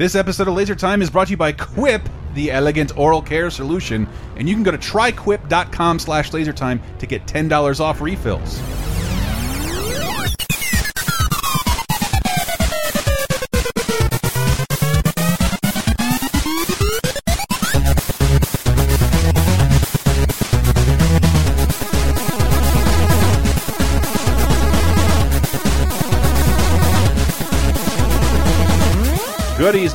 This episode of Laser Time is brought to you by Quip, the elegant oral care solution, and you can go to tryquip.com slash lasertime to get $10 off refills.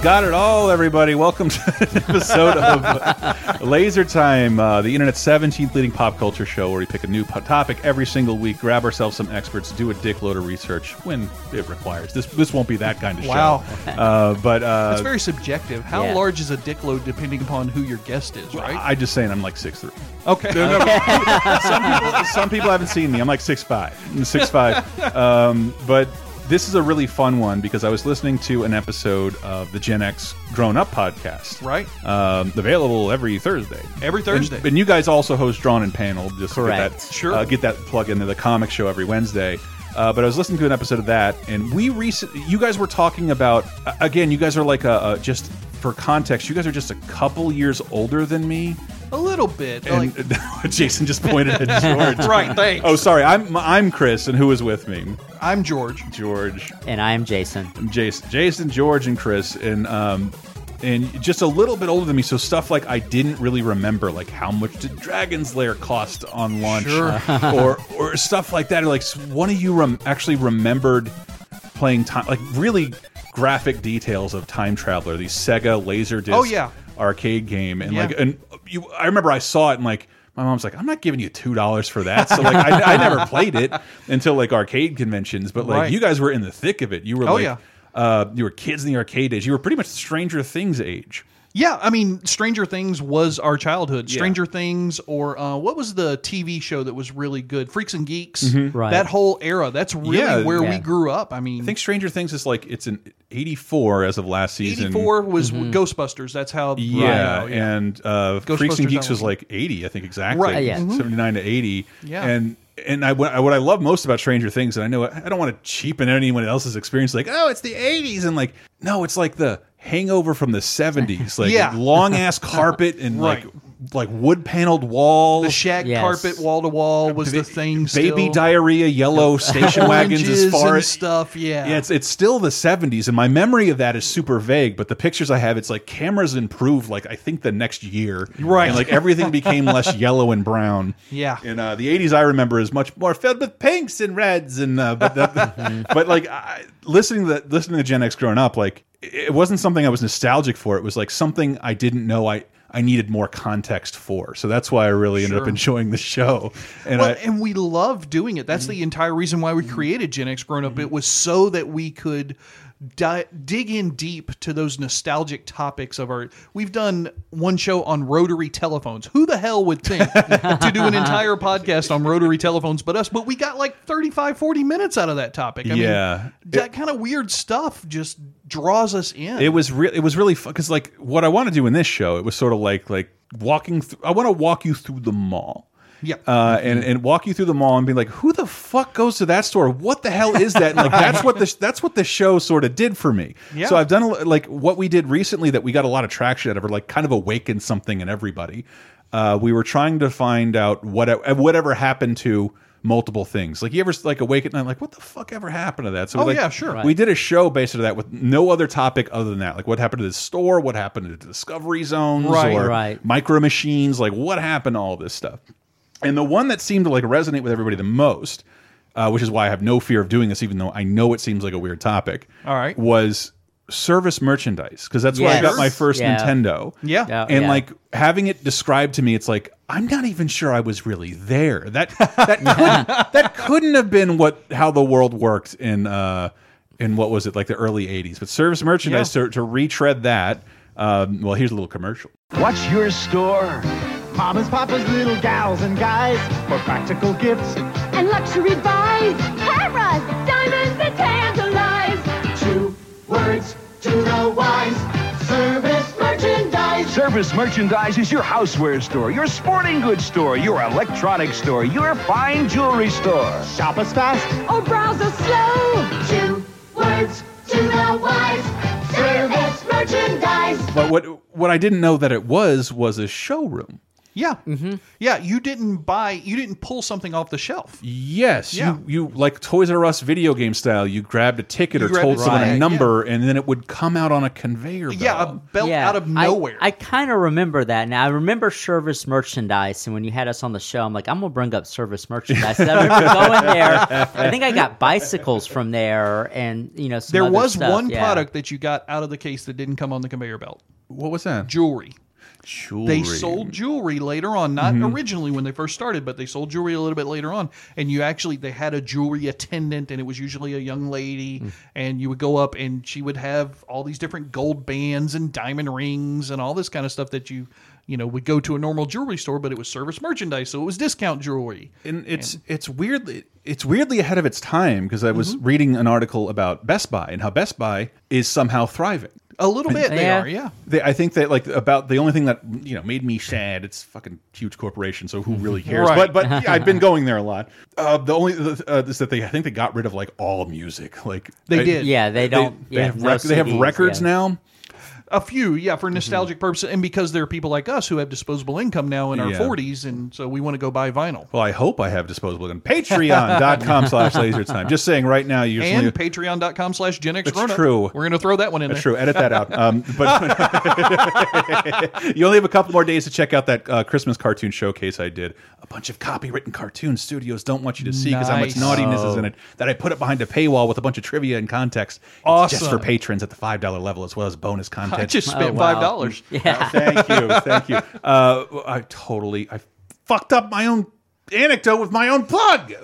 Got it all, everybody. Welcome to an episode of Laser Time, uh, the internet's 17th leading pop culture show where we pick a new topic every single week, grab ourselves some experts, do a dickload of research when it requires. This this won't be that kind of Wow. show. Uh, but uh, It's very subjective. How Yeah. large is a dick load depending upon who your guest is, right? I'm just saying I'm like six three. Okay. some people some people haven't seen me. I'm like six five, six five. Um, but this is a really fun one because I was listening to an episode of the Gen X Grown Up podcast. Right. Um, available every Thursday. Every Thursday. And, and you guys also host Drawn and Paneled. Just to Correct. Get that, Sure. Uh, get that plug into the comic show every Wednesday. Uh, but I was listening to an episode of that, and we recently, you guys were talking about, uh, again, you guys are like a, a, just for context, you guys are just a couple years older than me. A little bit. And like, Jason just pointed at George. right, thanks. Oh, sorry. I'm I'm Chris, and who is with me? I'm George. George, And I'm Jason. I'm Jason, Jason, George, and Chris, and um, and just a little bit older than me. So stuff like I didn't really remember, like how much did Dragon's Lair cost on launch, Sure. or or stuff like that. Or like one of you rem actually remembered playing time, like really graphic details of Time Traveler, these Sega Laserdisc Oh, yeah. Arcade game, and Yeah. like and you, I remember I saw it and like. My mom's like, I'm not giving you two dollars for that. So like, I, I never played it until like arcade conventions. But like, Right. you guys were in the thick of it. You were Oh, like, yeah. uh, you were kids in the arcade days. You were pretty much Stranger Things age. Yeah, I mean, Stranger Things was our childhood. Yeah. Stranger Things, or uh, what was the TV show that was really good? Freaks and Geeks. Right. That whole era. That's really Yeah, where we grew up. I mean, I think Stranger Things is like it's an 84 as of last season. 84 was Ghostbusters. That's how. Yeah, Right, and uh, Freaks and Geeks was like 80, I think exactly. Right, yeah. Mhm. 79 to 80. Yeah. And and I what I what I love most about Stranger Things, and I know I don't want to cheapen anyone else's experience, like oh, it's the 80s, and like no, it's like the hangover from the 70s, like Yeah. long ass carpet and Right. like like wood paneled walls. The shag Yes. carpet wall to wall was the thing. Baby still. diarrhea, yellow station wagons as Oranges far and as stuff. Yeah. Yeah, it's it's still the 70s, and my memory of that is super vague. But the pictures I have, it's like cameras improved. Like I think the next year, Right. And like everything became less yellow and brown. Yeah. And uh, the 80s I remember is much more filled with pinks and reds, and uh, but the, but like I, listening to the, listening to Gen X Grown Up, like it wasn't something I was nostalgic for. It was like something I didn't know I. I needed more context for, so that's why I really ended up enjoying the show. And well, I, and we love doing it. That's mm-hmm. the entire reason why we mm-hmm. created Gen X Grown Up. It mm-hmm. was so that we could di dig in deep to those nostalgic topics of our. We've done one show on rotary telephones. Who the hell would think to do an entire podcast on rotary telephones but us? But we got like 35, 40 minutes out of that topic. I Yeah. mean, that kind of weird stuff just draws us in. it was real it was really fun because like what i want to do in this show it was sort of like like walking through i want to walk you through the mall yeah. uh, and and walk you through the mall and be like, who the fuck goes to that store? What the hell is that? And like that's what the that's what the show sort of did for me. Yeah. So I've done a, like what we did recently that we got a lot of traction out of, or like kind of awakened something in everybody. Uh, we were trying to find out what whatever happened to multiple things. Like you ever like awake at night, like what the fuck ever happened to that? So Oh, like, yeah, sure. We did a show based on that with no other topic other than that. Like what happened to the store? What happened to the discovery zones? Right. or Right. micro machines? Like what happened to all this stuff? And the one that seemed to like resonate with everybody the most, uh, which is why I have no fear of doing this, even though I know it seems like a weird topic. All right. was service merchandise because that's where I got my first Yeah. Nintendo. Yeah. Yeah. and like having it described to me, it's like I'm not even sure I was really there. That that couldn't, that couldn't have been what how the world worked in uh, in what was it like the early '80s. But service merchandise to, to retread that. Um, well, here's a little commercial. What's your store? Mamas, papas, little gals and guys for practical gifts. and luxury buys. Cameras, diamonds, and tantalize. Two words to the wise. Service merchandise. Service Merchandise is your houseware store, your sporting goods store, your electronics store, your fine jewelry store. Shop us fast. Or browse us slow. Two words to the wise. Service merchandise. but what what I didn't know that it was was a showroom. Yeah, mm-hmm. yeah. You didn't buy. You didn't pull something off the shelf. Yes, Yeah. you you like Toys R Us video game style. You grabbed a ticket You or told a someone a ticket, number, and then it would come out on a conveyor belt. Yeah, a belt out of I- nowhere. I, kind of remember that. Now I remember service merchandise, and when you had us on the show, I'm like, I'm gonna bring up service merchandise. I remember going there. I think I got bicycles from there, and you know, some there other was stuff, one yeah. product that you got out of the case that didn't come on the conveyor belt. what was that? Jewelry. Jewelry. They sold jewelry later on, not originally when they first started, but they sold jewelry a little bit later on. And you actually, they had a jewelry attendant, and it was usually a young lady. And you would go up, and she would have all these different gold bands and diamond rings and all this kind of stuff that you, you know, would go to a normal jewelry store, but it was service merchandise, so it was discount jewelry. and it's it's weirdly it's weirdly ahead of its time because I was Mm-hmm. reading an article about Best Buy and how Best Buy is somehow thriving. A little bit, they Yeah. are, yeah. They, I think that like about the only thing that you know made me sad. It's fucking huge corporation, so who really cares? Right. But but yeah, I've been going there a lot. Uh, the only uh, is that they I think they got rid of like all music. Like They I- did. Yeah, they don't. They, yeah, have no rec- they have records yeah. now. A few, yeah, for nostalgic purposes, and because there are people like us who have disposable income now in our Yeah. 40s, and so we want to go buy vinyl. Well, I hope I have disposable income. Patreon.com slash laser time. Just saying right now, you And patreon.com slash Gen X That's true. We're going to throw that one in That's there. true. Edit that out. Um, but you only have a couple more days to check out that uh, Christmas cartoon showcase I did. A bunch of copywritten cartoons studios don't want you to see because how much Nice. naughtiness is in it. That I put it behind a paywall with a bunch of trivia and context. It's just Awesome. for patrons at the five dollar level as well as bonus content. I just Oh, spent wow. five dollars. Yeah. thank you, thank you. Uh, I totally I fucked up my own anecdote with my own plug.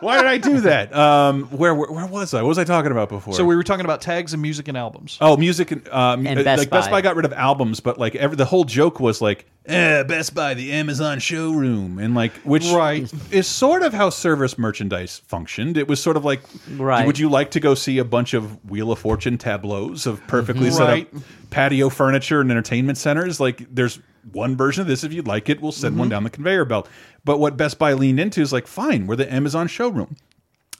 Why did I do that? Um, where, where where was I? What was I talking about before? So we were talking about tags and music and albums. Oh, music and, um, And uh, Best like Best Buy. Buy got rid of albums, but like every the whole joke was like, eh, Best Buy, the Amazon showroom, and like which Right. is sort of how service merchandise functioned. It was sort of like, Right. would you like to go see a bunch of Wheel of Fortune tableaus of perfectly set Right. up patio furniture and entertainment centers? Like, there's one version of this. If you'd like it, we'll send one mm-hmm. down the conveyor belt. But what Best Buy leaned into is like, fine, we're the Amazon showroom.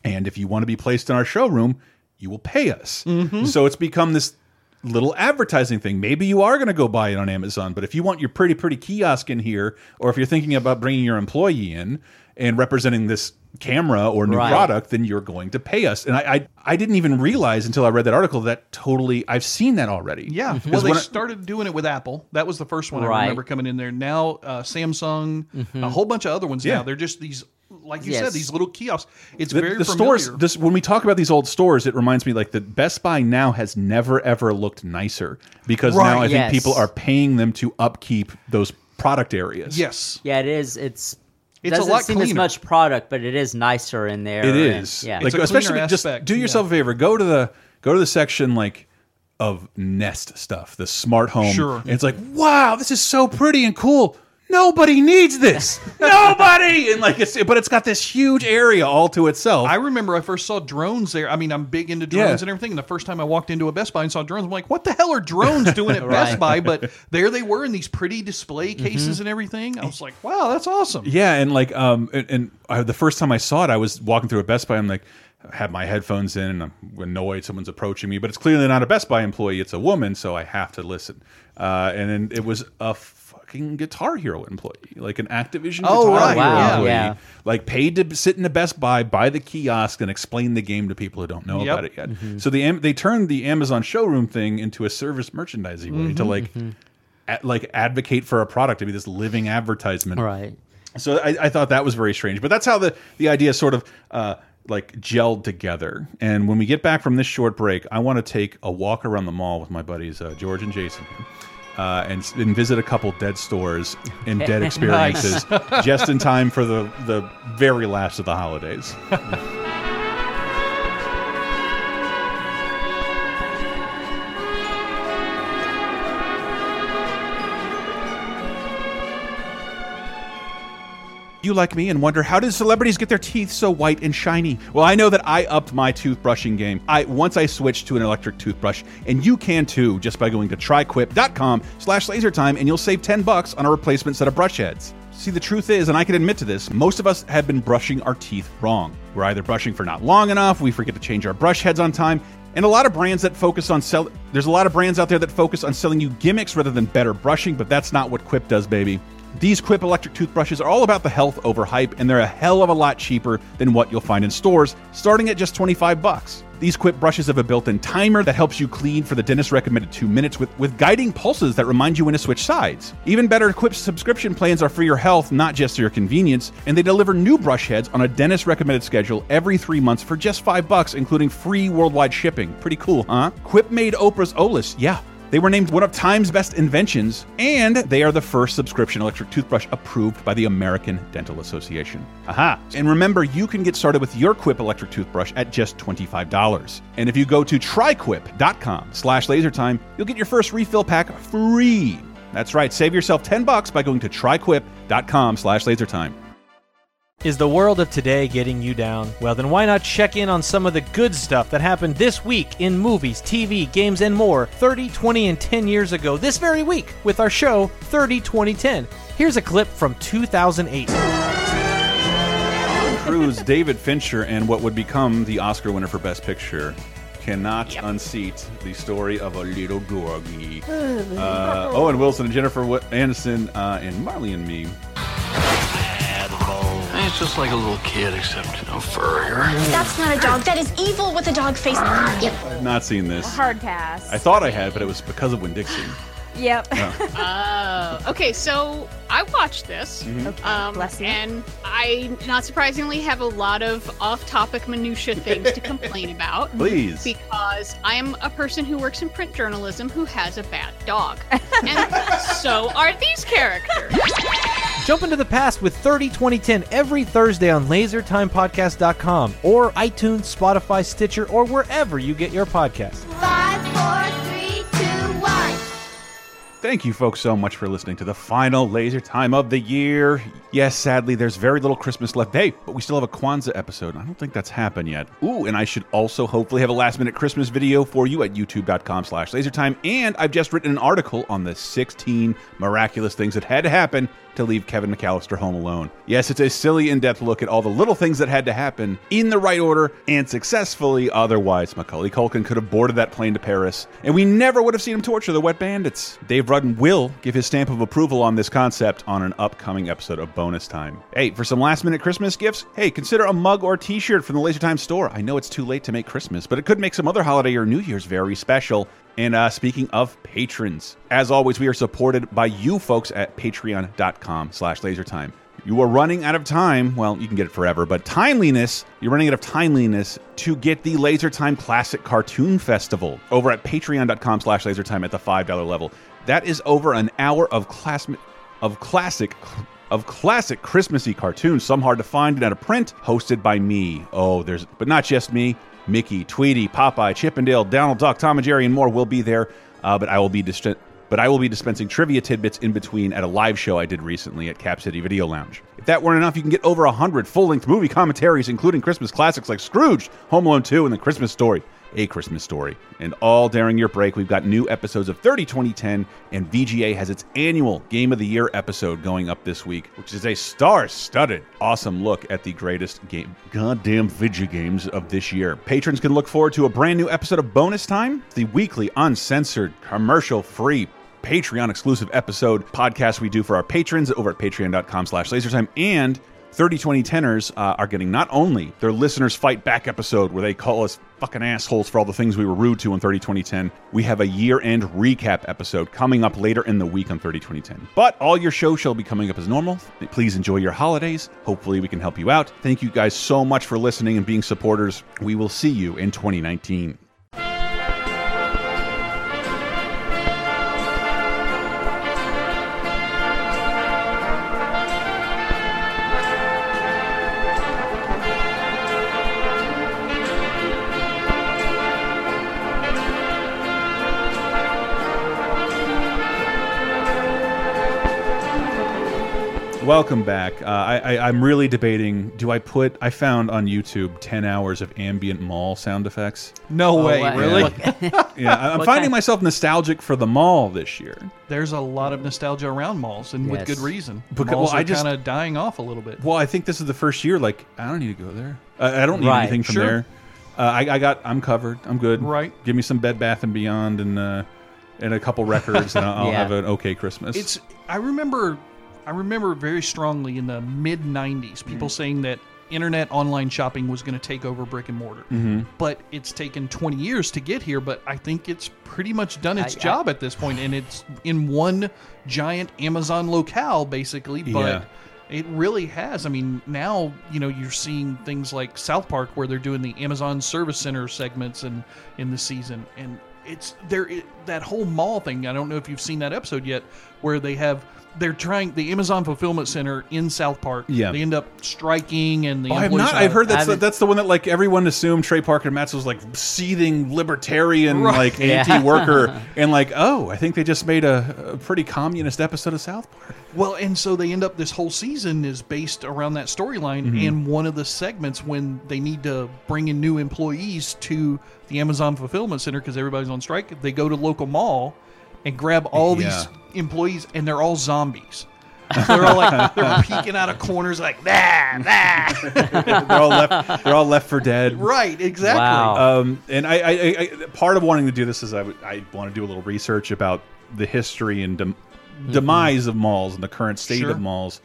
And if you want to be placed in our showroom, you will pay us. Mm-hmm. So it's become this little advertising thing. Maybe you are going to go buy it on Amazon, but if you want your pretty, pretty kiosk in here, or if you're thinking about bringing your employee in and representing this camera or new Right. product, then you're going to pay us. And I, I, I didn't even realize until I read that article that totally, I've seen that already. Yeah. Well, Because they I- started doing it with Apple. That was the first one I remember coming in there. Now, uh, Samsung, a whole bunch of other ones Yeah. now. They're just these, like you said, these little kiosks. It's the, very the familiar. stores this when we talk about these old stores it reminds me like the best buy now has never ever looked nicer because now Right. i think people are paying them to upkeep those product areas yes. Yeah, it is. It's It's doesn't lot seem as much product, but it is nicer in there. it and- is yeah. like a especially cleaner just do yourself a favor go to the go to the section like of nest stuff the smart home Sure. and it's like wow this is so pretty and cool nobody needs this nobody and like it's but it's got this huge area all to itself I remember I first saw drones there. I mean, I'm big into drones Yeah. and everything. And the first time I walked into a Best Buy and saw drones, I'm like, what the hell are drones doing at Best Buy? But there they were in these pretty display cases and everything. I was like, wow, that's awesome. Yeah, and like um and, and I, the first time I saw it, I was walking through a Best Buy. I'm like, I have my headphones in, and I'm annoyed someone's approaching me, but it's clearly not a Best Buy employee; it's a woman, so I have to listen. Uh, and then it was a fucking Guitar Hero employee, like an Activision Oh, Guitar right, Hero wow, employee, yeah. like paid to sit in a Best Buy, buy the kiosk, and explain the game to people who don't know Yep. about it yet. So the they turned the Amazon showroom thing into a service merchandising way to like. a- like advocate for a product to be this living advertisement right. so I, I thought that was very strange, but that's how the the idea sort of uh, like gelled together. And when we get back from this short break, I want to take a walk around the mall with my buddies uh, George and Jason. Uh, and, and visit a couple dead stores and dead experiences just in time for the, the very last of the holidays. You like me and wonder how did celebrities get their teeth so white and shiny? Well, I know that I upped my toothbrushing game. I once I switched to an electric toothbrush, and you can too, just by going to tryquip.com slash lasertime, and you'll save 10 bucks on a replacement set of brush heads. See, the truth is, and I can admit to this, most of us have been brushing our teeth wrong. We're either brushing for not long enough, we forget to change our brush heads on time, and a lot of brands that focus on sell there's a lot of brands out there that focus on selling you gimmicks rather than better brushing, but that's not what Quip does, baby. These Quip electric toothbrushes are all about the health over hype, and they're a hell of a lot cheaper than what you'll find in stores, starting at just 25 bucks. These Quip brushes have a built-in timer that helps you clean for the dentist recommended two minutes with, with guiding pulses that remind you when to switch sides. Even better, Quip's subscription plans are for your health, not just your convenience, and they deliver new brush heads on a dentist recommended schedule every three months for just five bucks, including free worldwide shipping. Pretty cool, huh? Quip made Oprah's Olus, yeah. They were named one of Time's best inventions, and they are the first subscription electric toothbrush approved by the American Dental Association. Aha! And remember, you can get started with your Quip electric toothbrush at just $25. And if you go to tryquip.com slash lasertime, you'll get your first refill pack free. That's right, save yourself 10 bucks by going to tryquip.com slash lasertime. Is the world of today getting you down? Well, then why not check in on some of the good stuff that happened this week in movies, TV, games, and more 30, 20, and 10 years ago this very week with our show 30, 20, 10. Here's a clip from 2008. Cruise, David Fincher, and what would become the Oscar winner for Best Picture cannot unseat the story of a little doggy. Uh, Owen Wilson and Jennifer Wi- Aniston uh, and Marley and Me. It's just like a little kid, except no furrier. That's not a dog. That is evil with a dog face. Yep. I've not seen this. Hard pass. I thought I had, but it was because of Winn Dixie. Yep. Oh, okay. So I watched this, Mhm. um, Bless you. and I, not surprisingly, have a lot of off-topic minutia things to complain about. Please. because I am a person who works in print journalism who has a bad dog, and so are these characters. Jump into the past with 30 2010 every Thursday on lasertimepodcast.com or iTunes, Spotify, Stitcher, or wherever you get your podcasts. Five, four, three, two, one. Thank you, folks, so much for listening to the final laser time of the year. Yes, sadly, there's very little Christmas left. Hey, but we still have a Kwanzaa episode. I don't think that's happened yet. Ooh, and I should also hopefully have a last minute Christmas video for you at youtube.com slash lasertime. And I've just written an article on the 16 miraculous things that had to happen to leave Kevin McAllister home alone. Yes, it's a silly, in depth look at all the little things that had to happen in the right order and successfully. Otherwise, Macaulay Culkin could have boarded that plane to Paris, and we never would have seen him torture the wet bandits. Dave Rudden will give his stamp of approval on this concept on an upcoming episode of Bonus Time. Hey, for some last minute Christmas gifts, hey, consider a mug or t shirt from the Laser Time store. I know it's too late to make Christmas, but it could make some other holiday or New Year's very special. And uh, speaking of patrons, as always, we are supported by you folks at patreon.com slash lasertime. You are running out of time. Well, you can get it forever, but timeliness, you're running out of timeliness to get the Laser Time Classic Cartoon Festival over at patreon.com slash lasertime at the $5 level. That is over an hour of class of classic of classic Christmassy cartoons, some hard to find and out of print, hosted by me. Oh, there's but not just me. Mickey, Tweety, Popeye, Chip 'n' Dale, Donald Duck, Tom and Jerry, and more will be there. Uh, but I will be but I will be dispensing trivia tidbits in between at a live show I did recently at Cap City Video Lounge. If that weren't enough, you can get over 100 full-length movie commentaries, including Christmas classics like Scrooge, Home Alone 2, and The Christmas Story. A Christmas Story. And all during your break, we've got new episodes of 30 2010, and VGA has its annual Game of the Year episode going up this week, which is a star studded, awesome look at the greatest game, goddamn video games of this year. Patrons can look forward to a brand new episode of Bonus Time, the weekly, uncensored, commercial free Patreon exclusive episode podcast we do for our patrons over at patreon.com slash lasertime and 30 20 tenors uh, are getting not only their listeners fight back episode where they call us fucking assholes for all the things we were rude to in 30 2010 we have a year end recap episode coming up later in the week on 30 2010 but all your shows shall be coming up as normal. Please enjoy your holidays. Hopefully we can help you out. Thank you guys so much for listening and being supporters. We will see you in 2019 Welcome back. Uh, I, I, I'm really debating. Do I put? I found on YouTube 10 hours of ambient mall sound effects. No way, wow. really? Yeah, I- I'm What finding kind- myself nostalgic for the mall this year. There's a lot of nostalgia around malls, and with good reason. Because- malls well, I are kind of dying off a little bit. Well, I think this is the first year. Like, I don't need to go there. I, I don't need Right. anything from Sure. there. Uh, I, I got. I'm covered. I'm good. Right. Give me some Bed Bath and Beyond and uh, and a couple records, and I'll, I'll Yeah. have an okay Christmas. It's. I remember. I remember very strongly in the mid '90s, people mm-hmm. saying that internet online shopping was going to take over brick and mortar. Mm-hmm. But it's taken 20 years to get here. But I think it's pretty much done its I- I- job at this point, and it's in one giant Amazon locale, basically. But Yeah. It really has. I mean, now you know you're seeing things like South Park where they're doing the Amazon Service Center segments and in the season, and it's there. It, that whole mall thing. I don't know if you've seen that episode yet, where they have they're trying the Amazon Fulfillment Center in South Park. Yeah. they end up striking, and the Oh, I have not. I've heard I that's the, that's the one that like everyone assumed Trey Parker Matz was like seething libertarian, Right. like Yeah. anti-worker, and like oh, I think they just made a, a pretty communist episode of South Park. Well, and so they end up this whole season is based around that storyline. Mm-hmm. And one of the segments when they need to bring in new employees to the Amazon fulfillment center because everybody's on strike, they go to local mall and grab all Yeah. these employees, and they're all zombies. they're all like they're peeking out of corners like that, that. they're all left. They're all left for dead. right, exactly. Wow. Um, and I, I, I, I, part of wanting to do this is I, would- I want to do a little research about the history and dem demise of malls and the current state Sure. of malls.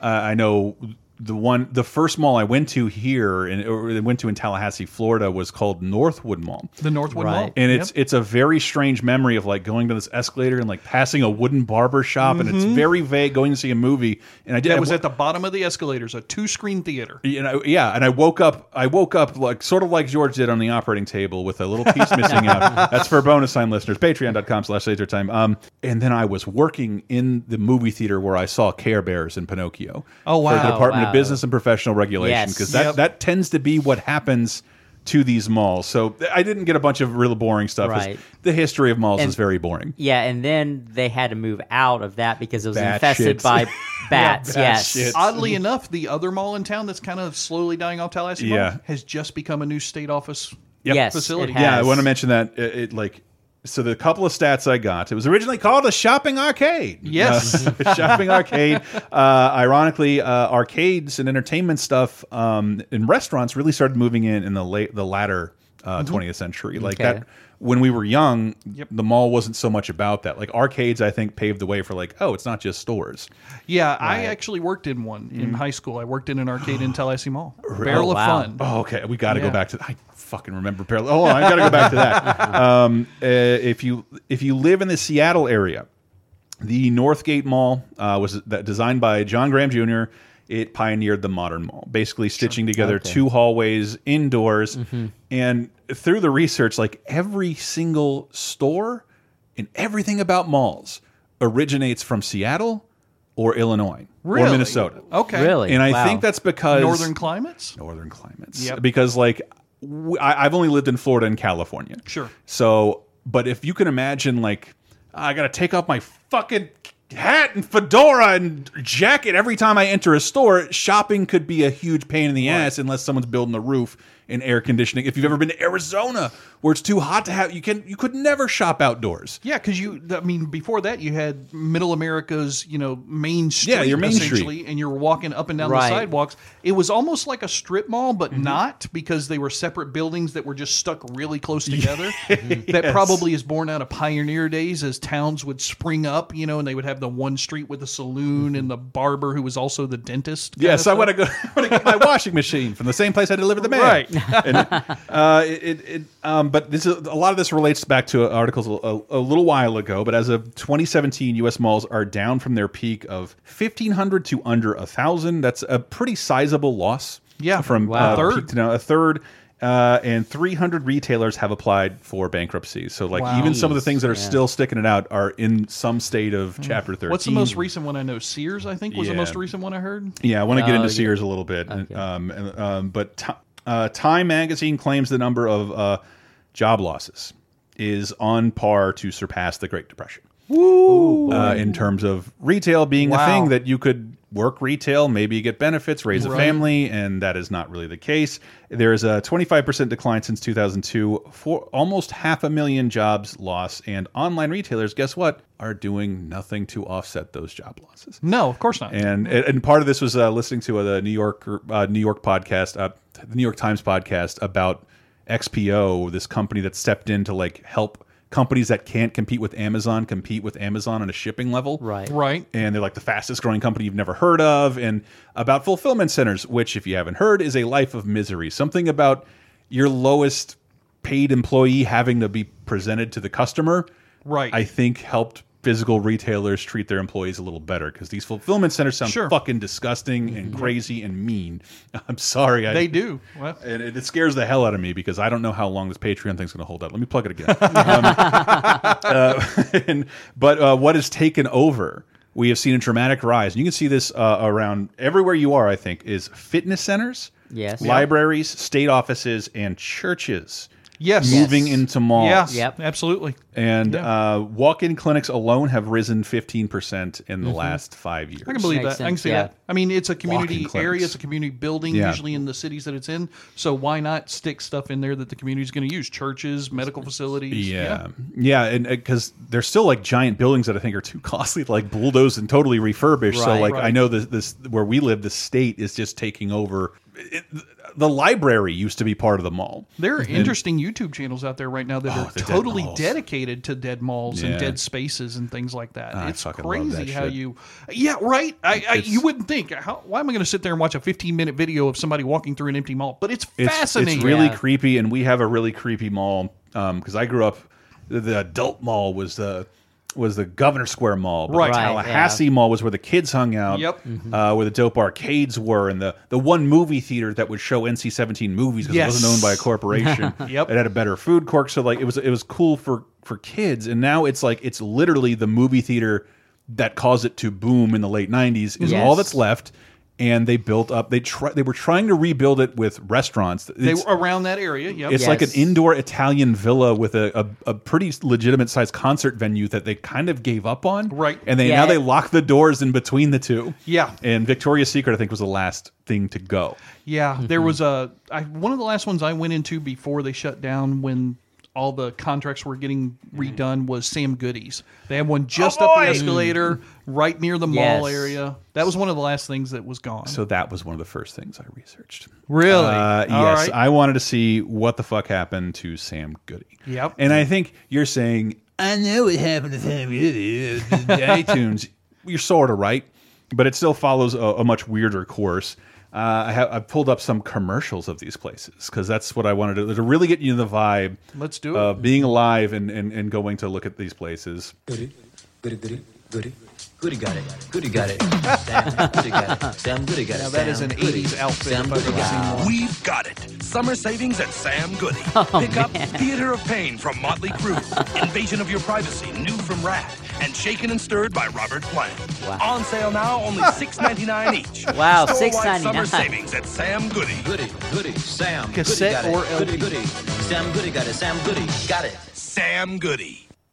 Uh, I know the one, the first mall I went to here and or went to in Tallahassee, Florida, was called Northwood Mall. The Northwood Right. Mall, And it's Yep. it's a very strange memory of like going to this escalator and like passing a wooden barber shop, and it's very vague. Going to see a movie, and I did. that I was wa- at the bottom of the escalators, a two screen theater. you know, yeah, and I woke up. I woke up like sort of like George did on the operating table with a little piece missing out. That's for bonus time listeners. Patreon.com/slash laser time. Um, and then I was working in the movie theater where I saw Care Bears and Pinocchio. Oh, For the. Department Wow. Of Business and Professional Regulation Yes. because that Yep. that tends to be what happens to these malls. So I didn't get a bunch of really boring stuff. Right. The history of malls And- is very boring. Yeah, and then they had to move out of that because it was Bat infested shits. by bats. bat yes. shits. Oddly enough, the other mall in town that's kind of slowly dying off, Tallahassee Yeah. Mall, has just become a new state office Yes, facility. it Yeah, I want to mention that it, it like so the couple of stats I got. It was originally called a shopping arcade. Yes. Uh, shopping arcade. Uh, ironically, uh, arcades and entertainment stuff um, in restaurants really started moving in in the late the latter uh, 20th century. Like Okay. that when we were young, the mall wasn't so much about that. Like arcades, I think paved the way for like, oh, it's not just stores. Yeah, I actually worked in one in high school. I worked in an arcade in Tallahassee Mall. Barrel Oh, of. Fun. Oh, okay. We got to Yeah. go back to. I fucking remember Parallel. Oh, I got to go back to that. Um, uh, if you if you live in the Seattle area, the Northgate Mall uh, was that designed by John Graham Jr. It pioneered the modern mall, basically stitching together Okay. two hallways indoors. And through the research, like every single store and everything about malls originates from Seattle or Illinois or Minnesota. Okay. Really? And I Wow. think that's because Northern climates? northern climates. Yep. Because like w- I, I've only lived in Florida and California. Sure. So, but if you can imagine, like I got to take off my fucking hat and fedora and jacket every time I enter a store, shopping could be a huge pain in the ass unless someone's building the roof and air conditioning. If you've ever been to Arizona where it's too hot to have, you can you could never shop outdoors. Yeah, because you, I mean, before that, you had Middle America's, you know, main street. Yeah, your main street. and you're walking up and down Right. the sidewalks. It was almost like a strip mall, but Mm-hmm. not because they were separate buildings that were just stuck really close together. That Yes. probably is born out of pioneer days as towns would spring up, you know, and they would have the one street with the saloon and the barber who was also the dentist. kind Yes, of I want to go. I want to get my washing machine from the same place I delivered the mail. Right. and, uh, it, it, um, but this is a lot of this relates back to articles a, a, little while ago. But as of 2017, U.S. malls are down from their peak of 1,500 to under a thousand. That's a pretty sizable loss. Yeah. from Wow. uh, A third. peak to now a third. Uh, and 300 retailers have applied for bankruptcy. So, like, Wow. even some of the things that are Yeah. still sticking it out are in some state of Chapter 13. Hmm. What's the most recent one I know? Sears, I think, was the most recent one I heard. Yeah, I want to get Oh, into yeah. Sears a little bit. Okay. Um, and, um, but uh, Time Magazine claims the number of uh, job losses is on par to surpass the Great Depression. Uh, in terms of retail being a thing that you could work retail, maybe get benefits, raise a family, and that is not really the case. There is a 25% decline since 2002, for almost half a million jobs lost, and online retailers, guess what, are doing nothing to offset those job losses. No, of course not. And and part of this was uh, listening to a, New York uh, New York podcast, uh, the New York Times podcast about XPO, this company that stepped in to like help companies that can't compete with Amazon compete with Amazon on a shipping level. Right. right. And they're like the fastest growing company you've never heard of. And about fulfillment centers, which, if you haven't heard, is a life of misery. Something about your lowest paid employee having to be presented to the customer. Right. I think helped physical retailers treat their employees a little better because these fulfillment centers sound Sure. fucking disgusting and crazy and mean. I'm sorry. I, They do. Well, and it, it scares the hell out of me because I don't know how long this Patreon thing's going to hold up. Let me plug it again. um, uh, and, but uh, what has taken over? We have seen a dramatic rise. And you can see this uh, around everywhere you are. I think is fitness centers, Yes. libraries, state offices, and churches. Yes. moving Yes. into malls. yes. Yep. Absolutely. And Yeah. uh, walk-in clinics alone have risen 15% in the last five years. I can believe Makes that. I can see yeah. that. I mean, it's a community area. It's a community building, Yeah. usually in the cities that it's in. So why not stick stuff in there that the community is going to use? Churches, medical facilities. Yeah, yeah, and because they're still like giant buildings that I think are too costly to like bulldoze and totally refurbish. So Right. like I know this this where we live, the state is just taking over. It, the library used to be part of the mall. There are interesting YouTube channels out there right now that Oh, are totally dedicated to dead malls Yeah. and dead spaces and things like that. I it's fucking love that crazy how shit. you, yeah, right. I, I you wouldn't think. How, why am I going to sit there and watch a 15 minute video of somebody walking through an empty mall? But it's, It's, fascinating. It's really Yeah. creepy, and we have a really creepy mall um, because I grew up. The, the adult mall was the was the Governor Square Mall, but Right. the Tallahassee Mall was where the kids hung out. Yep. uh, where the dope arcades were, and the the one movie theater that would show NC seventeen movies because Yes. it wasn't owned by a corporation. Yep. it had a better food court, so like it was it was cool for for kids, and now it's like it's literally the movie theater that caused it to boom in the late '90s is all that's left. And they built up. They try. They were trying to rebuild it with restaurants. they were around that area. Yep. it's like an indoor Italian villa with a, a, a pretty legitimate sized concert venue that they kind of gave up on. Right. And they Yeah. now they lock the doors in between the two. Yeah. And Victoria's Secret, I think, was the last thing to go. Yeah, there mm-hmm. was a I, one of the last ones I went into before they shut down when all the contracts were getting redone was Sam Goody's. They had one just up the escalator right near the mall Yes. area. That was one of the last things that was gone. So that was one of the first things I researched. Really? Uh, yes. right. I wanted to see what the fuck happened to Sam Goody. Yep. And I think you're saying, I know what happened to Sam Goody. iTunes. You're sort of right, but it still follows a, a much weirder course. Uh, I have I pulled up some commercials of these places because that's what I wanted to, to really get you in the vibe. Let's do it. Of being alive and, and, and going to look at these places. Goody, goody, goody, goody. Goody got it. Goody got it. Sam Goody got it. Sam Goody got it. Now that is Sam an Goody. 80s outfit Sam Goody got seen. We've got it. Summer savings at Sam Goody. Pick up Theater of Pain from Motley Crue, Invasion of Your Privacy, new from Ratt, and Shaken and Stirred by Robert Plant. On sale now, only $6.99 each. Wow, Store-wide Summer $6.99. savings at Sam Goody. Goody, goody, Sam. Cassette goody got or it. LP? Goody, goody. Sam Goody got it. Sam Goody got it. Sam Goody.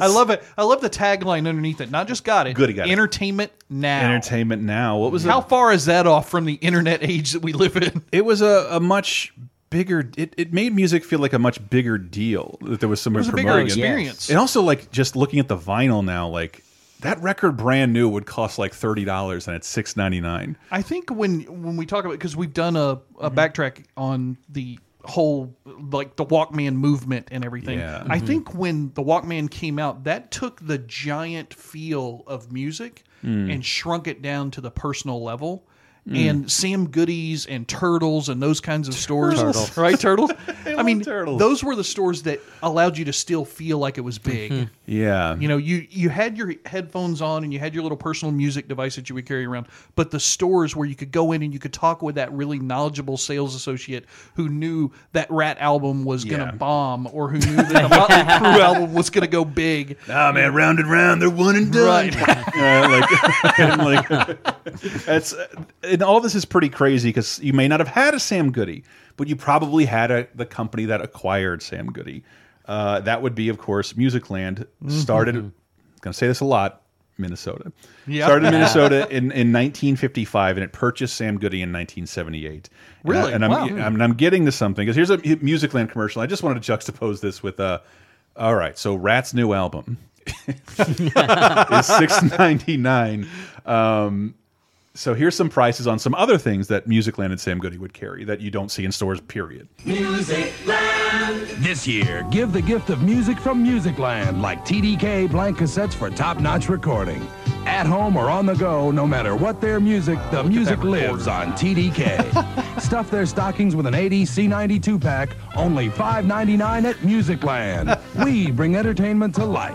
I love it. I love the tagline underneath it. Not just got it. Goody got it. Entertainment now. Entertainment now. What was How it? far is that off from the internet age that we live in? It was a, a much bigger. It, it made music feel like a much bigger deal. That there was someone was a bigger it. experience. And also, like just looking at the vinyl now, like that record brand new would cost like thirty dollars, and it's six ninety nine. I think when when we talk about because we've done a, a Mm-hmm. backtrack on the whole like the Walkman movement and everything. Yeah. I Mhm. think when the Walkman came out, that took the giant feel of music Mm. and shrunk it down to the personal level. Mm. And Sam Goodies and Turtles and those kinds of stores, Turtles. right? Turtles. I, love mean, Turtles. those were the stores that allowed you to still feel like it was big. Yeah, You know, you you had your headphones on and you had your little personal music device that you would carry around, but the stores where you could go in and you could talk with that really knowledgeable sales associate who knew that Ratt album was going to bomb or who knew that the Motley Crue album was going to go big. Nah, man, round and round, they're one and done. Right. Uh, like, and like that's and all this is pretty crazy because you may not have had a Sam Goody, but you probably had a the company that acquired Sam Goody. Uh, that would be, of course, Musicland. Started. Mm-hmm. Going to say this a lot. Minnesota. Yeah. Started in Minnesota in, in 1955, and it purchased Sam Goody in 1978. And I- Really? And, I'm, Wow. I'm, I'm getting to something because here's a Musicland commercial. I just wanted to juxtapose this with uh, all right. So Ratt's new album is six ninety nine. Um, so here's some prices on some other things that Musicland and Sam Goody would carry that you don't see in stores. Period. Musicland! This year, give the gift of music from Musicland, like TDK blank cassettes for top-notch recording. At home or on the go, no matter what their music, the music lives on TDK. Stuff their stockings with an 80 C92 pack, only $5.99 at Musicland. We bring entertainment to life.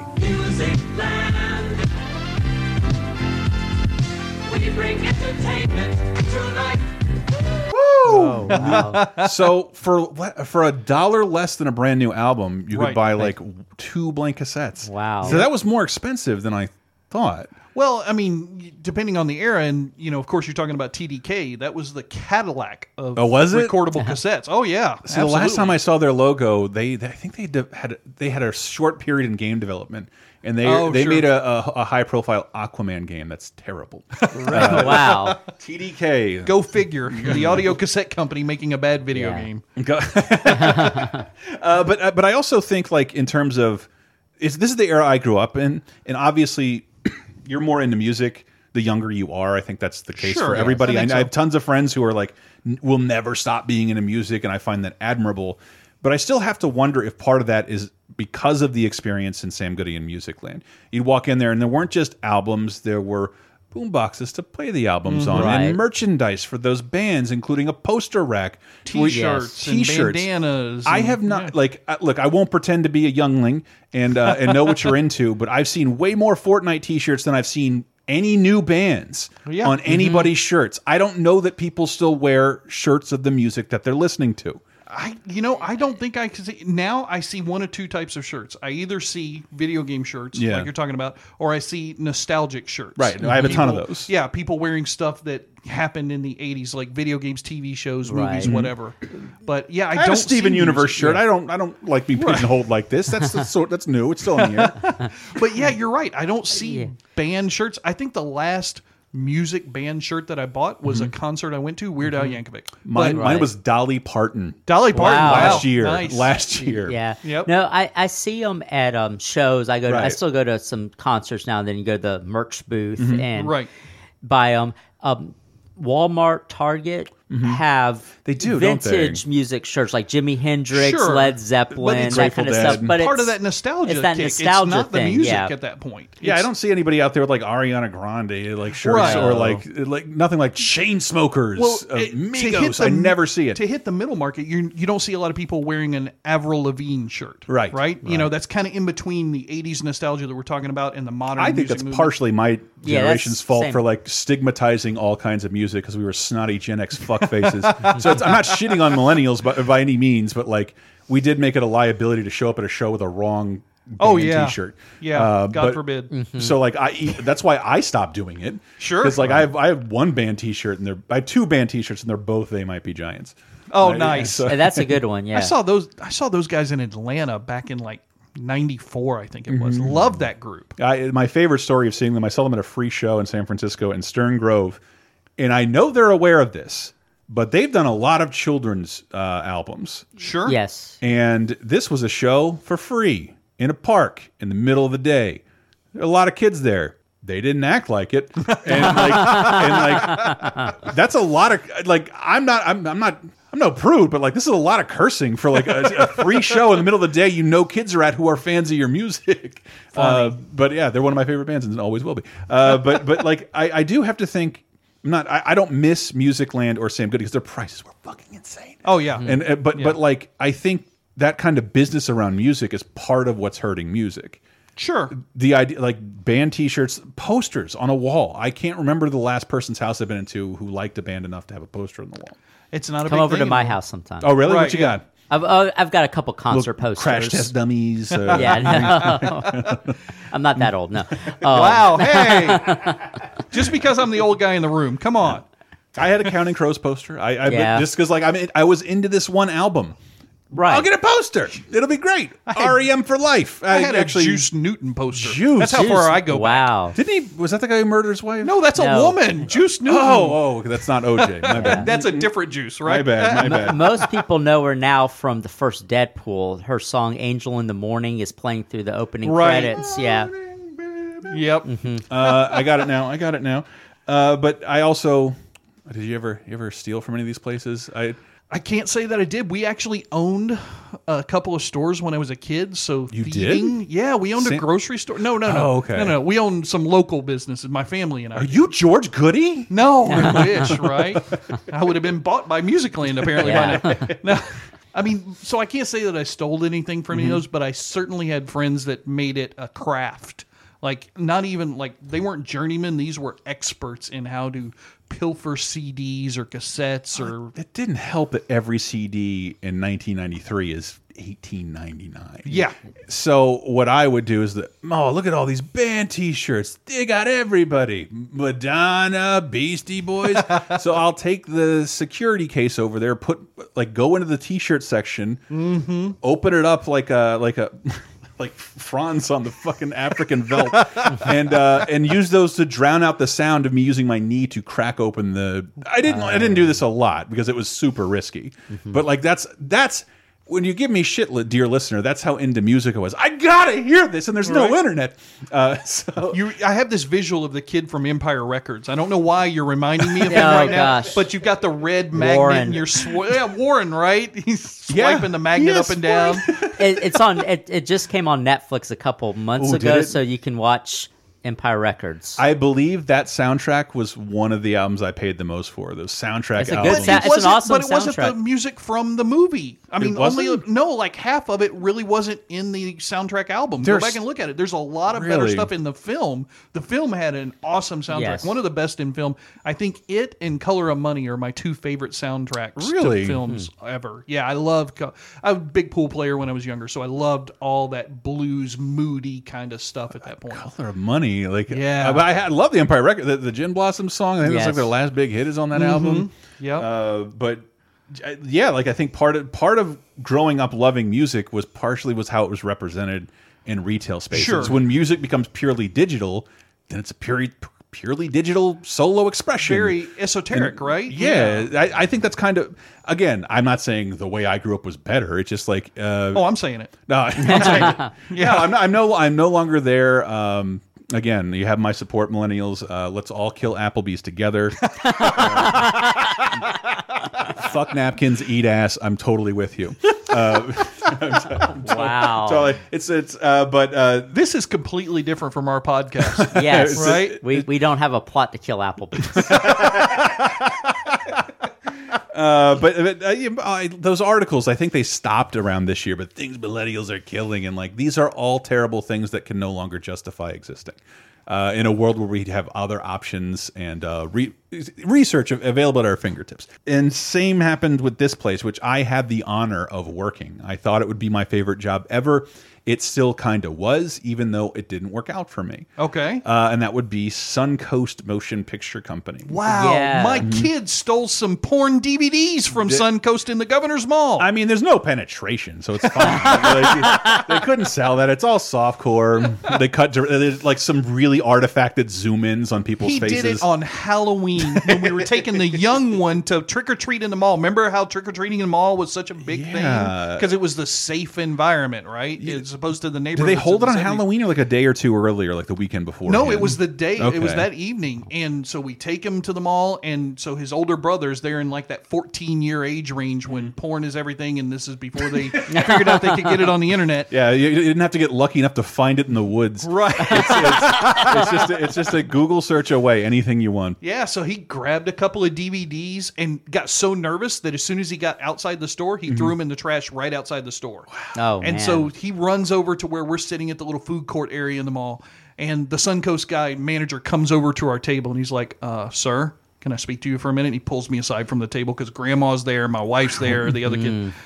We bring entertainment to life. Oh, so for for a dollar less than a brand new album, you could buy like two blank cassettes. Wow. So that was more expensive than I thought. Well, I mean, depending on the era, and you know, of course, you're talking about TDK. That was the Cadillac of Oh, was it? recordable cassettes. Oh yeah. So the last time I saw their logo, they, they I think they had they had a short period in game development, and they Oh, they sure. made a, a, a high profile Aquaman game that's terrible. wow. TDK. Go figure. the audio cassette company making a bad video Yeah. game. Uh, but uh, but I also think like in terms of is this is the era I grew up in, and obviously you're more into music the younger you are. I think that's the case Sure, for yes, everybody. I I, think I have tons of friends who are like n- will never stop being into music, and I find that admirable. But I still have to wonder if part of that is because of the experience in Sam Goody and Musicland. You'd walk in there, and there weren't just albums; there were boom boxes to play the albums on, Right. and merchandise for those bands, including a poster rack, T-shirts T-shirts. bandanas I have not yeah. like look. I won't pretend to be a youngling and uh, and know what you're into, but I've seen way more Fortnite T-shirts than I've seen any new bands Yeah. on Mhm. anybody's shirts. I don't know that people still wear shirts of the music that they're listening to. I, you know, I don't think I can see now. I see one of two types of shirts. I either see video game shirts, Yeah. like you're talking about, or I see nostalgic shirts. Right, I have a ton of those. Yeah, people wearing stuff that happened in the '80s, like video games, TV shows, movies, Right. Mm-hmm. whatever. But yeah, I, I, don't have a Steven see Universe shirt. Yeah. I don't. I don't like being pigeonholed like this. That's the sort. That's new. It's still in here. But yeah, you're right. I don't see band shirts. I think the last music band shirt that I bought was a concert I went to, Weird Al Yankovic. Mm-hmm. Mine, But mine was Dolly Parton. Dolly Parton Wow. last year. nice. Last year. Yeah. Yep. No, I, I see them at um, shows. I go. To, I still go to some concerts now and then. You go to the merch booth Mm-hmm. and Right. buy them. Um, Walmart, Target have They do, don't they? vintage music shirts like Jimi Hendrix, Sure. Led Zeppelin, that kind of Grateful stuff. But part it's, of that nostalgia. It's that kick. nostalgia it's not thing. the music yeah. at that point. Yeah, I don't see anybody out there with like Ariana Grande like shirts Right. or like like nothing like Chainsmokers, Well, uh, it- Migos. the- I never see it. To hit the middle market, you you don't see a lot of people wearing an Avril Lavigne shirt. Right, Right. You know, that's kind of in between the '80s nostalgia that we're talking about and the modern. I think that's movement. partially my generation's that's fault same. for like stigmatizing all kinds of music because we were snotty Gen X fuck faces. so it's, I'm not shitting on millennials by, by any means, but like we did make it a liability to show up at a show with a wrong Oh, band yeah. T-shirt. Yeah, Uh, God but- forbid. So like i that's why I stopped doing it. Sure. because like I have I have one band T-shirt and they're I have two band T-shirts and they're both they might be giants. Oh, Uh, nice. so- that's a good one. Yeah. I saw those. I saw those guys in Atlanta back in like '94, I think it was. Mm-hmm. Love that group. I, my favorite story of seeing them, I saw them at a free show in San Francisco in Stern Grove, and I know they're aware of this, but they've done a lot of children's uh, albums, Sure. yes. and this was a show for free in a park in the middle of the day. There are a lot of kids there. They didn't act like it, and like, and like that's a lot of like. I'm not. I'm, I'm not. I'm no prude, but like this is a lot of cursing for like a, a free show in the middle of the day. You know, kids are at who are fans of your music. Uh, but yeah, they're one of my favorite bands and always will be. Uh, but but like I, I do have to think. I'm not. I, I don't miss Musicland or Sam Goody because their prices were fucking insane. Oh yeah. And uh, but but like I think that kind of business around music is part of what's hurting music. sure. The idea, like band T-shirts, posters on a wall. I can't remember the last person's house I've been into who liked a band enough to have a poster on the wall. It's not a Come big over thing to my anymore. house sometime. Oh, really? Right, what you yeah. got? I've, uh, I've got a couple concert Little posters. Crash test dummies. Uh, Yeah, no. I'm not that old. No. Um, Wow. Hey. Just because I'm the old guy in the room. Come on. I had a Counting Crows poster. I, I Yeah. just because like I mean I was into this one album. Right. I'll get a poster. It'll be great. REM for life. I had a Juice Newton poster. Juice. That's how far I go. back. Wow. Didn't he? Was that the guy who murdered his wife? No, that's a woman. Juice Newton. Oh, oh, that's not OJ. My bad. that's a different juice, right? My bad. My M- bad. Most people know her now from the first Deadpool. Her song "Angel in the Morning" is playing through the opening Right. credits. Yeah, Yep. Uh, I got it now. I got it now. Uh, but I also did you ever you ever steal from any of these places? I I can't say that I did. We actually owned a couple of stores when I was a kid. So You thieving- did? Yeah, we owned a grocery store. No, no, no. Oh, okay. No, no. We owned some local businesses. My family and I. are you George Goody? No, I wish, right? I would have been bought by Musicland apparently Yeah. by now. No, I mean, so I can't say that I stole anything from any Mm-hmm. of those, but I certainly had friends that made it a craft. Like not even like they weren't journeymen; these were experts in how to pilfer CDs or cassettes or It didn't help that every CD in 1993 is 18.99. yeah. So what I would do is that oh look at all these band T-shirts they got everybody Madonna Beastie Boys so I'll take the security case over there put like go into the T-shirt section Mm-hmm. open it up like a like a like Franz on the fucking African veldt and uh, and use those to drown out the sound of me using my knee to crack open the I didn't I didn't do this a lot because it was super risky. But like that's that's when you give me shit, dear listener, that's how into music I was. I gotta hear this, and there's no internet. Uh, so You, I have this visual of the kid from Empire Records. I don't know why you're reminding me of him Oh, right now, but you've got the red magnet Warren. and you're sw yeah, Warren, right? He's Yeah. swiping the magnet Yes, up and down. it, it's on. It, it just came on Netflix a couple months Ooh, ago, so you can watch Empire Records. I believe that soundtrack was one of the albums I paid the most for. Those soundtrack It's a good albums. sa- It's an wasn't- awesome but it wasn't the music from the movie. I mean, only no, like half of it really wasn't in the soundtrack album. There's- Go back and look at it. There's a lot of better stuff in the film. The film had an awesome soundtrack, Yes. one of the best in film. I think it and Color of Money are my two favorite soundtracks Really? to films ever. Yeah, I love. I was a big pool player when I was younger, so I loved all that blues, moody kind of stuff at that point. Color of Money, like Yeah. I, I love the Empire record. The, the Gin Blossom song, I think Yes. like their last big hit is on that album. Yeah, Uh, but yeah, like I think part of part of growing up loving music was partially was how it was represented in retail spaces. Sure. When music becomes purely digital, then it's a purely purely digital solo expression. Very esoteric, right? Yeah, I, I think that's kind of again. I'm not saying the way I grew up was better. It's just like uh, Oh, I'm saying it. no, I'm saying, yeah, I'm, not, I'm no, I'm no longer there. Um, again, you have my support, millennials. Uh, let's all kill Applebee's together. Fuck napkins, eat ass. I'm totally with you. Uh, wow. totally. It's it's. Uh, but uh, This is completely different from our podcast. yes, Right? We we don't have a plot to kill Applebee's. Uh, but but, uh, I, those articles, I think they stopped around this year. But things millennials are killing, and like these are all terrible things that can no longer justify existing. Uh, in a world where we have other options and uh, re research available at our fingertips. And same happened with this place, which I had the honor of working. I thought it would be my favorite job ever. It still kind of was, even though it didn't work out for me. Okay. Uh, and that would be Suncoast Motion Picture Company. Wow, Yeah. my kid stole some porn DVDs from Suncoast in the Governor's Mall. I mean, there's no penetration, so it's fine. Like, they couldn't sell that. It's all softcore. They cut there's like some really artifacted zoom ins on people's he faces. did it on Halloween when we were taking the young one to trick or treat in the mall. Remember how trick or treating in the mall was such a big Yeah. thing because it was the safe environment, right? As opposed to the neighborhood. Did they hold it on Halloween or like a day or two earlier, like the weekend before? No, it was the day. It was that evening, and so we take him to the mall, and so his older brothers, they're in like that 14 year age range when mm-hmm. porn is everything, and this is before they figured out they could get it on the internet. Yeah, you, didn't have to get lucky enough to find it in the woods. Right. It's just a, it's just a Google search away. Anything you want. Yeah, so he grabbed a couple of DVDs and got so nervous that as soon as he got outside the store, he threw them in the trash right outside the store. Oh, and man. so he runs over to where we're sitting at the little food court area in the mall, and the Suncoast guy manager comes over to our table and he's like, uh, "Sir, can I speak to you for a minute?" And he pulls me aside from the table because Grandma's there, my wife's there, the other kid.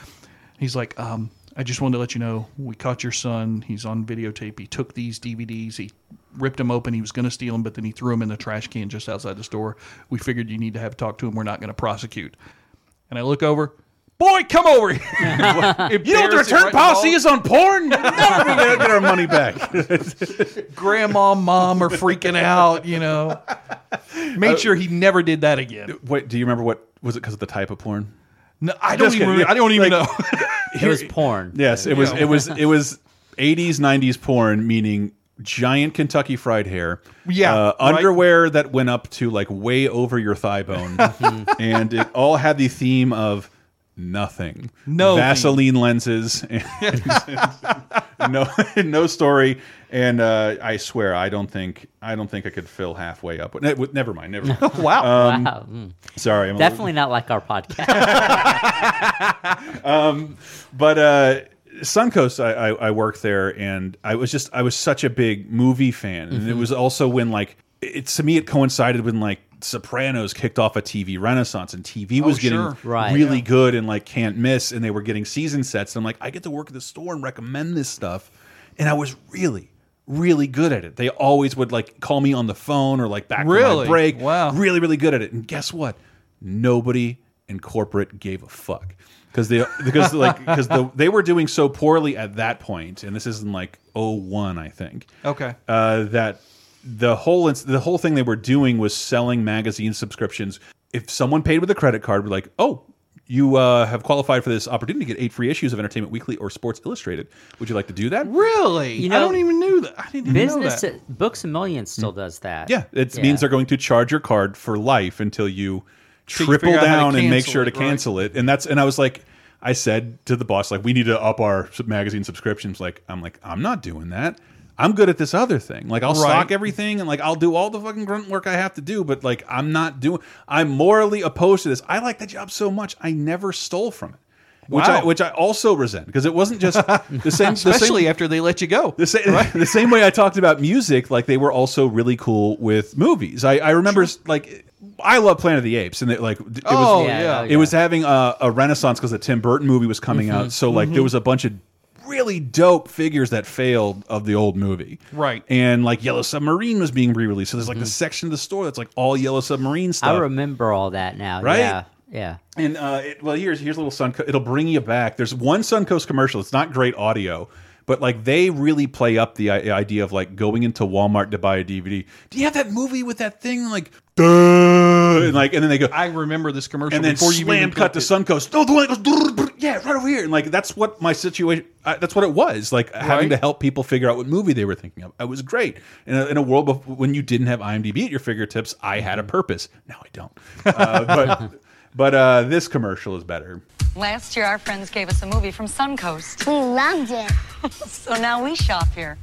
He's like, um, I just wanted to let you know we caught your son. He's on videotape. He took these DVDs. He ripped him open. He was going to steal him, but then he threw him in the trash can just outside the store. We figured you need to have talk to him. We're not going to prosecute. And I look over. Boy, come over here. you know what the return right policy in is on porn? Never gonna get our money back. Grandma, mom are freaking out. You know, made uh, sure he never did that again. Wait, do you remember what was it because of the type of porn? No, I don't Just even. kidding. I don't even Like- know. It was porn. Yes, it was. It was. It was. 80s, 90s porn, meaning giant Kentucky Fried Hair. Yeah, uh, right. underwear that went up to like way over your thigh bone, and it all had the theme of nothing. No Vaseline lenses. And no, no story. And uh, I swear, I don't think I don't think I could fill halfway up. Ne- Never mind. Never mind. wow. Um, Wow. Mm. Sorry, I'm a little- Definitely not like our podcast. um, but uh, Suncoast, I, I, I worked there, and I was just I was such a big movie fan, and it Mhm. was also when like it to me it coincided when like Sopranos kicked off a TV renaissance, and TV was Oh, getting sure. Right. really good and like can't miss, and they were getting season sets. And I'm like, I get to work at the store and recommend this stuff, and I was really. Really good at it. They always would like call me on the phone or like back Really? my break. Wow. Really, really good at it. And guess what? Nobody in corporate gave a fuck because they because like because the, they were doing so poorly at that point, and this isn't like 01, I think. Okay. Uh, that the whole the whole thing they were doing was selling magazine subscriptions. If someone paid with a credit card, we're like, oh. You uh, have qualified for this opportunity to get eight free issues of Entertainment Weekly or Sports Illustrated. Would you like to do that? Really? You I don't even knew that. I didn't even Business know that. Books a Million still does that. Yeah, it means they're going to charge your card for life until you triple figure out how to down and make sure to it, right. cancel it. And that's and I was like, I said to the boss, like, we need to up our magazine subscriptions. Like, I'm like, I'm not doing that. I'm good at this other thing. Like, I'll Right. stock everything and like I'll do all the fucking grunt work I have to do. But like, I'm not doing. I'm morally opposed to this. I like the job so much. I never stole from it. Which I which I also resent because it wasn't just the same. the same- Especially after they let you go. the same, the same way I talked about music, like they were also really cool with movies. I, I remember like I love Planet of the Apes, and it, like it Oh, was yeah. it was having a, a renaissance because the Tim Burton movie was coming Mm-hmm. out. So like there was a bunch of really dope figures that failed of the old movie, Right. And like Yellow Submarine was being re-released, so there's like the section of the store that's like all Yellow Submarine stuff. I remember all that now. Right? Yeah. Yeah. And uh, it, well, here's here's a little Suncoast. It'll bring you back. There's one Suncoast commercial. It's not great audio, but like they really play up the i- idea of like going into Walmart to buy a DVD. Do you have that movie with that thing like, duh, and like, and then they go, I remember this commercial and then before you slam even cut to clicked it. Suncoast. Oh, the one that goes, yeah, right over here, and like that's what my situation. I, that's what it was like having to help people figure out what movie they were thinking of. It was great in a, in a world of, when you didn't have IMDb at your fingertips. I had a Mm-hmm. purpose. Now I don't. Uh, but but uh, this commercial is better. Last year, our friends gave us a movie from Suncoast. We loved it. So now we shop here.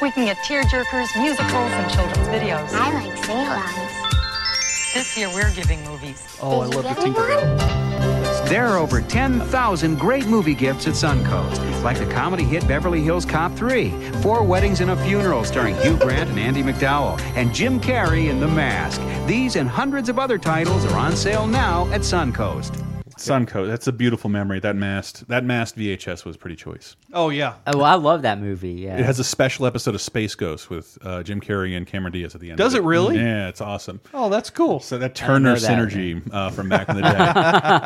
We can get tearjerkers, musicals, and children's videos. I like sing-alongs. This year, we're giving movies. Oh, I love the Tinkerbell. There are over 10,000 great movie gifts at Suncoast, like the comedy hit Beverly Hills Cop 3, Four Weddings and a Funeral starring Hugh Grant and Andie MacDowell, and Jim Carrey in The Mask. These and hundreds of other titles are on sale now at Suncoast. Suncoast. That's a beautiful memory. That Mask. That Mask VHS was pretty choice. Oh yeah. Oh, I love that movie. Yeah. It has a special episode of Space Ghost with uh, Jim Carrey and Cameron Diaz at the end. Does of it really? Yeah, it's awesome. Oh, that's cool. So that Turner that. synergy uh, from back in the day.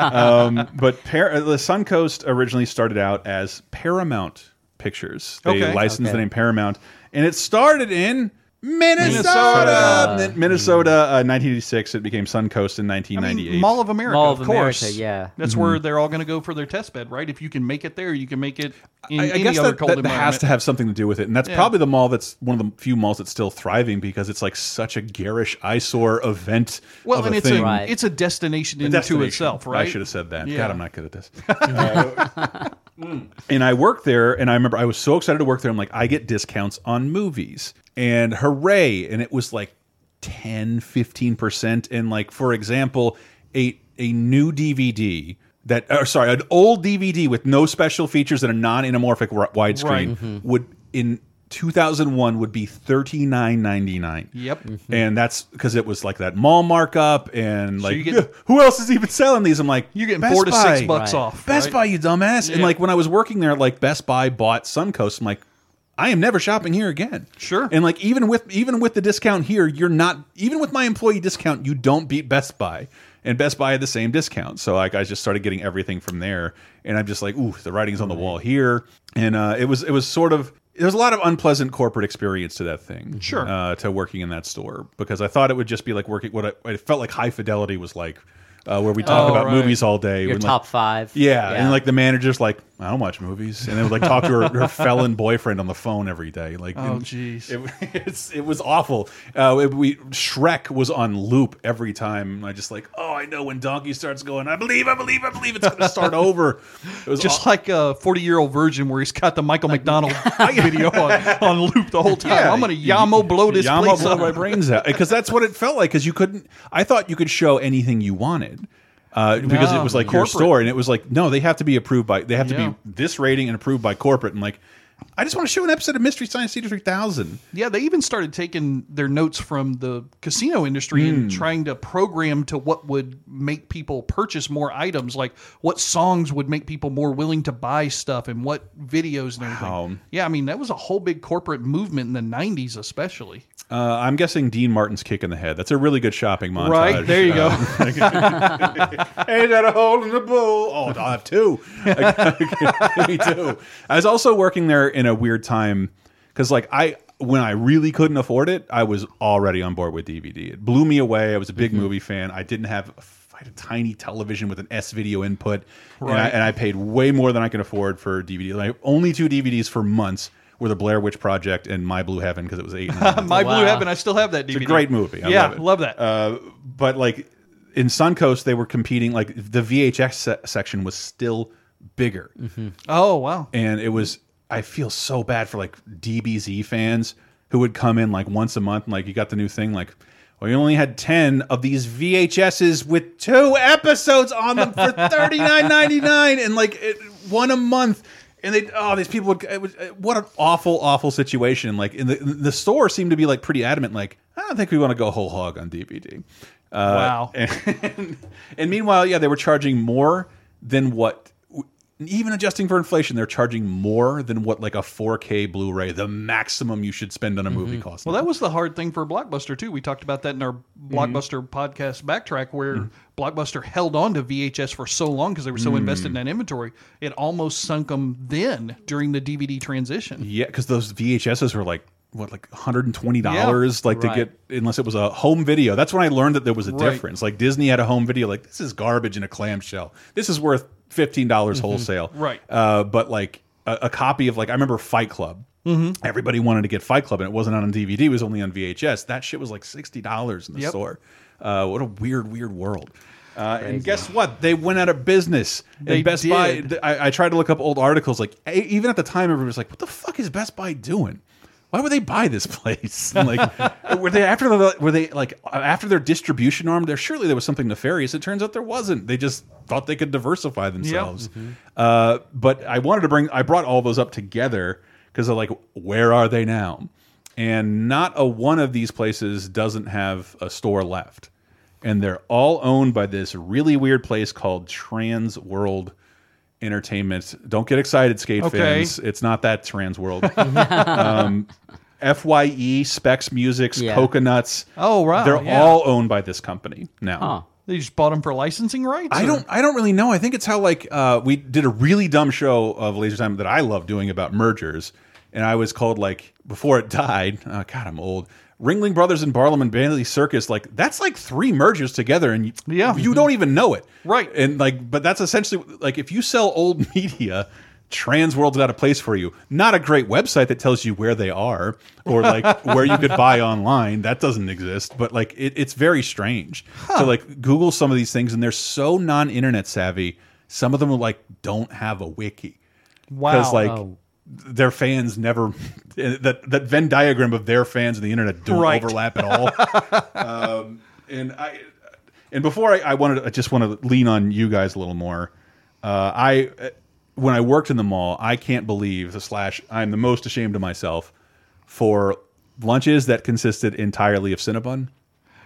um, but Par uh, the Suncoast originally started out as Paramount Pictures. They Okay. licensed the name Paramount, and it started in Minnesota. Minnesota. Minnesota, uh, 1986. It became Suncoast in I 1998. mean, Mall of America, Mall of, of course. America, yeah. That's where they're all going to go for their test bed, right? If you can make it there, you can make it in I, I any guess other that, cold that, that environment. has to have something to do with it, and that's Yeah. probably the mall that's one of the few malls that's still thriving because it's like such a garish eyesore event. well, of and a it's thing. a Right. it's a destination A into destination. itself, right? I should have said that. Yeah. God, I'm not good at this. Uh, and I worked there, and I remember I was so excited to work there. I'm like, I get discounts on movies, and hooray! And it was like 10, 15 percent. And like, for example, a a new DVD that, or sorry, an old DVD with no special features and a non-anamorphic widescreen Right. Mm-hmm. would in 2001 would be 39.99. Yep. And that's because it was like that mall markup and like you get- who else is even selling these? I'm like You're getting Best four to six bucks Right. off. Best right? Buy, you dumbass. And like when I was working there, like Best Buy bought Suncoast. I'm like, I am never shopping here again. Sure. And like even with even with the discount here, you're not even with my employee discount, you don't beat Best Buy. And Best Buy had the same discount. So like I just started getting everything from there. And I'm just like, ooh, the writing's on the wall here. And uh, it was it was sort of there was a lot of unpleasant corporate experience to that thing. Sure. Uh, to working in that store because I thought it would just be like working what I, it felt like high fidelity was like. Uh, where we talk Oh, about right. movies all day. Your when, like- top five. yeah, Yeah. and like the manager's like, I don't watch movies, and then would like talk to her, her felon boyfriend on the phone every day. Like, Oh, jeez. it, it was awful. Uh, it- we Shrek was on loop every time. I just like, oh, I know when Donkey starts going, I believe, I believe, I believe it's going to start over. It was Just like a 40 year old virgin where he's got the Michael McDonald video on, on loop the whole time. Yeah, I'm going to Yamo blow this Yamo place blow up. my brains out because that's what it felt like. Because you couldn't. I thought you could show anything you wanted. Uh, because it was like your store, and it was like no, they have to be approved by they have to Yeah. be this rating and approved by corporate. And like, I just want to show an episode of Mystery Science Theater three thousand. Yeah, they even started taking their notes from the casino industry and Hmm. trying to program to what would make people purchase more items, like what songs would make people more willing to buy stuff and what videos and everything. Wow. Yeah, I mean, that was a whole big corporate movement in the 90s, especially. Uh, I'm guessing Dean Martin's kick in the head. That's a really good shopping montage. Right, there you go. Ain't that a hole in the bull? Oh, I'll have two. Me two. I was also working there in a weird time because, like, I when I really couldn't afford it, I was already on board with DVD. It blew me away. I was a big Mm-hmm. movie fan. I didn't have. I had a tiny television with an S video input, and, I, and I paid way more than I could afford for DVD. Like only two DVDs for months were the Blair Witch Project and My Blue Heaven because it was eight. My Wow. Blue Heaven, I still have that DVD. It's a great movie. I yeah, love, it. that. Uh, but like in Suncoast, they were competing. Like the VHS se section was still bigger, oh, wow. and it was. I feel so bad for like DBZ fans who would come in like once a month. And, like you got the new thing, like. Well, you only had ten of these VHSs with two episodes on them for thirty nine ninety nine, and like it, one a month. And they, oh, these people would. It was, what an awful, awful situation. Like, in the the store seemed to be like pretty adamant. Like, I don't think we want to go whole hog on DVD. Uh, Wow. And, and meanwhile, yeah, they were charging more than what, even adjusting for inflation, they're charging more than what like a 4K Blu-ray, the maximum you should spend on a movie costs. Mm-hmm. Well, that was the hard thing for Blockbuster too. We talked about that in our Mm-hmm. Blockbuster podcast backtrack, where Blockbuster held on to VHS for so long because they were so invested in Mm. that inventory. It almost sunk them then during the DVD transition. Yeah, because those VHSs were like what, like one hundred and twenty dollars, like to get unless it was a home video. That's when I learned that there was a Right. difference. Like Disney had a home video, like this is garbage in a clamshell. This is worth fifteen dollars wholesale. Mm-hmm. Right. Uh, but like a, a copy of like I remember Fight Club. Mm-hmm. Everybody wanted to get Fight Club, and it wasn't on DVD. It was only on VHS. That shit was like sixty dollars in the Yep. store. Uh, what a weird, weird world. Uh, and guess what? They went out of business. They and Best Buy. I, I tried to look up old articles. Like even at the time, everybody was like, "What the fuck is Best Buy doing? Why would they buy this place? And, like, were they after the were they like after their distribution arm? There surely there was something nefarious. It turns out there wasn't. They just thought they could diversify themselves. Uh, but I wanted to bring. I brought all those up together because of like, where are they now? And not a one of these places doesn't have a store left and they're all owned by this really weird place called Trans World Entertainment. Don't get excited, skate Okay. fans. It's not that Trans World. um, Fye, Specs Musics, Yeah. Coconuts. Oh, wow, They're yeah. all owned by this company now. Huh. They just bought them for licensing rights. I or- don't. I don't really know. I think it's how like uh, we did a really dumb show of Laser Time that I love doing about mergers, and I was called like before it died. Oh, God, I'm old. Ringling Brothers and Barnum and Bailey Circus. Like that's like three mergers together, and you, Yeah. you don't even know it. Right. And like, but that's essentially like if you sell old media. Trans World's got a place for you. Not a great website that tells you where they are or like where you could buy online. That doesn't exist. But like it, it's very strange. So like Google some of these things and they're so non-internet savvy. Some of them like don't have a wiki because Wow. like Oh. Their fans never that that Venn diagram of their fans and the internet don't Right. overlap at all. um, and I and before I, I wanted, I just want to lean on you guys a little more. Uh, I when I worked in the mall, I can't believe the slash. I'm the most ashamed of myself for lunches that consisted entirely of Cinnabon.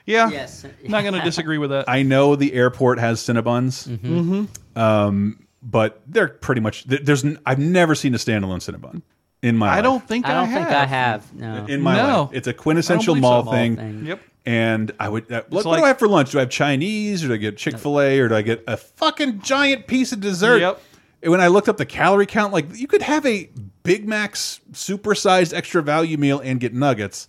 Yeah. Yes. Not going to disagree with that. I know the airport has Cinnabons, Mm-hmm. um, but they're pretty much there's. I've never seen a standalone Cinnabon. in my I life. don't think I, I don't have. think I have. No. in my No. life. It's a quintessential mall so. thing. Thing. Yep. And I would, uh, what, what like- do I have for lunch? Do I have Chinese, or do I get Chick Fil A, or do I get a fucking giant piece of dessert? Yep. And when I looked up the calorie count, like you could have a Big Mac's supersized extra value meal and get nuggets,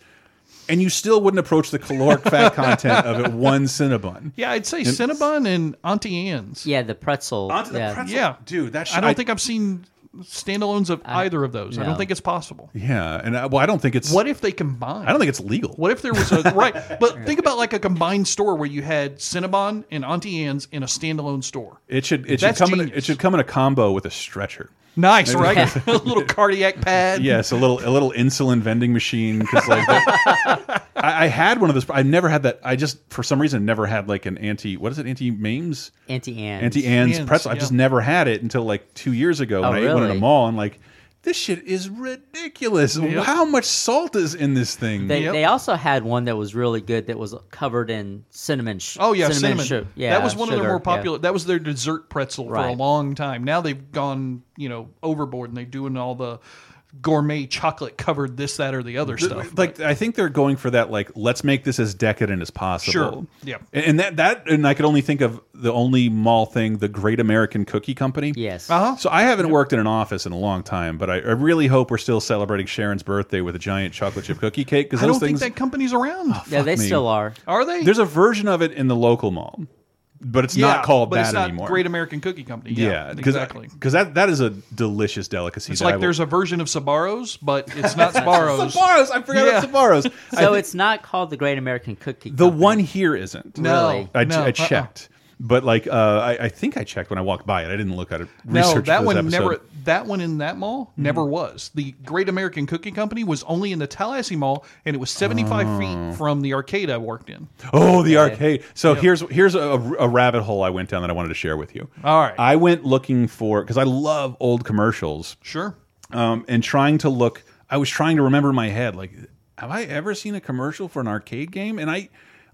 and you still wouldn't approach the caloric fat content of it one Cinnabon. Yeah, I'd say Cinnabon and Auntie Anne's. Yeah, the pretzel. Onto the yeah. pretzel, Yeah. dude. That shit, I don't think I've seen standalones of either of those. I don't think it's possible. Yeah, and I, well, I don't think it's. What if they combine? I don't think it's legal. What if there was a right? But think about like a combined store where you had Cinnabon and Auntie Anne's in a standalone store. It should it should That's come in, genius. it should come in a combo with a stretcher. Nice, right? a little cardiac pad. Yes, a little a little insulin vending machine because like that- I, I had one of those. I never had that. I just for some reason never had like an anti what is it anti Mames Auntie Anne's. anti Anne's Anne's, pretzel. I just never had it until like two years ago Oh, when I ate one in a mall and like this shit is ridiculous. Yep. How much salt is in this thing? They, Yep. they also had one that was really good that was covered in cinnamon. Sh- Oh yeah, cinnamon. su- yeah, that was one of sugar, their more yeah. popular. That was their dessert pretzel for a long time. Now they've gone, you know, overboard and they're doing all the gourmet chocolate covered this, that, or the other stuff. like I think they're going for that. Like let's make this as decadent as possible. Sure. Yeah. And and that that and I could only think of the only mall thing, the Great American Cookie Company. Yes. Uh-huh. So I haven't worked in an office in a long time, but I, I really hope we're still celebrating Sharon's birthday with a giant chocolate chip cookie cake because I those don't things. think that company's around. yeah, they me. still are. Are they? There's a version of it in the local mall, but it's yeah, not called but that it's not anymore. Great American Cookie Company. yeah, Yeah, because exactly. because that that is a delicious delicacy. It's like will- there's a version of Sabaros, but it's not Sabaros. Sbarro's. I forgot Yeah. about Sbarro's. I So thi- it's not called the Great American Cookie. Company. The Company. one here isn't. No, Really? I, no, I uh-uh. checked, but like uh, I, I think I checked when I walked by it. I didn't look at it. No, research that for this one episode. never. That one in that mall Mm-hmm. never was. The Great American Cookie Company was only in the Tallahassee Mall, and it was 75 Oh. feet from the arcade I worked in. Oh, the arcade. So here's here's a, a rabbit hole I went down that I wanted to share with you. All right. I went looking for because I love old commercials. Sure. um, and trying to look. I was trying to remember in my head, like, have I ever seen a commercial for an arcade game? And I,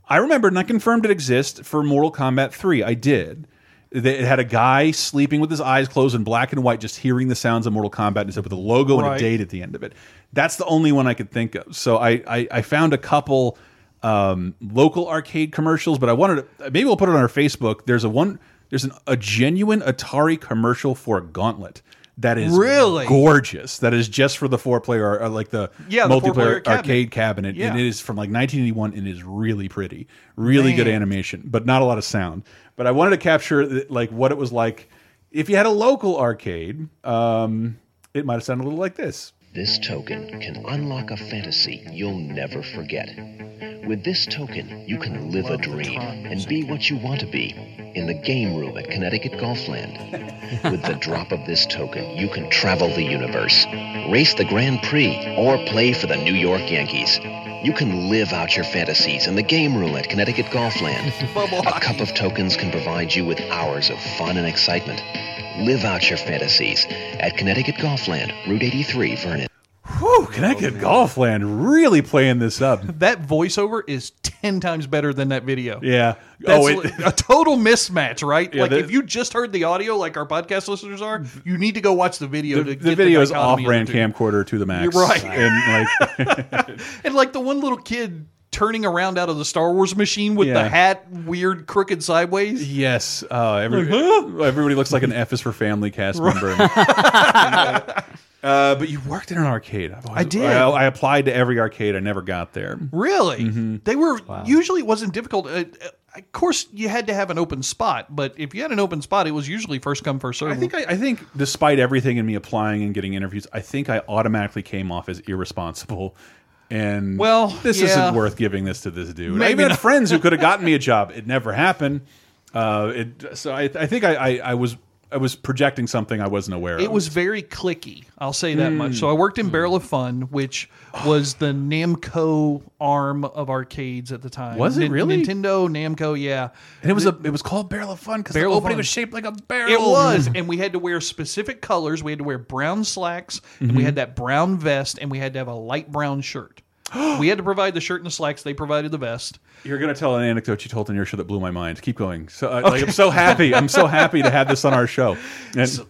I remembered, and I confirmed it exists for Mortal Kombat Three. I did. They- It had a guy sleeping with his eyes closed in black and white, just hearing the sounds of Mortal Kombat, and said with a logo and a date at the end of it. That's the only one I could think of. So I, I, I found a couple um, local arcade commercials, but I wanted to maybe we'll put it on our Facebook. There's a one. There's an, a genuine Atari commercial for a Gauntlet that is Really? gorgeous. That is just for the four player, or like the Yeah, the multiplayer cabinet. arcade cabinet, Yeah. and it is from like 1981, and is really pretty, really good animation, but not a lot of sound. But I wanted to capture like what it was like if you had a local arcade. Um, it might have sounded a little like this. This token can unlock a fantasy you'll never forget. With this token, you can live a dream and be what you want to be in the game room at Connecticut Golfland. With the drop of this token, you can travel the universe, race the Grand Prix, or play for the New York Yankees. You can live out your fantasies in the game room at Connecticut Golfland. a cup of tokens can provide you with hours of fun and excitement. Live out your fantasies at Connecticut Golfland, Route 83, Vernon. Whew, Connecticut Golfland really playing this up. That voiceover is 10 times better than that video. Yeah. That's oh, it, a total mismatch, right? Yeah, like the- if you just heard the audio, like our podcast listeners are, you need to go watch the video. the, to the get video is dichotomy of the off-brand camcorder to the max. You're right. And like, And like the one little kid turning around out of the Star Wars machine with Yeah. the hat weird crooked sideways. yes, uh, every, everybody looks like an F is for family cast member. Uh, but you worked in an arcade. I've always- I did. I, I applied to every arcade. I never got there. Really? Mm-hmm. They were usually it wasn't difficult. Uh, uh, of course, you had to have an open spot, but if you had an open spot, it was usually first come first serve. I think I, I think despite everything in me applying and getting interviews, I think I automatically came off as irresponsible. And Well, this yeah. isn't worth giving this to this dude. I Maybe even had friends who could have gotten me a job. It never happened. Uh, it, so I, I think I, I, I was I was projecting something I wasn't aware of. It was very cliquey. I'll say that Mm. much. So I worked in Barrel of Fun, which was the Namco arm of arcades at the time. Was it Nin- really? Nintendo, Namco, yeah. and it was a it was called Barrel of Fun because the opening Fun. was shaped like a barrel. It was, and we had to wear specific colors. We had to wear brown slacks, and we Mhm. had that brown vest, and we had to have a light brown shirt. we had to provide the shirt and the slacks. They provided the vest. You're gonna tell an anecdote you told in your show that blew my mind. Keep going. So uh, like, I'm so happy. I'm so happy to have this on our show. And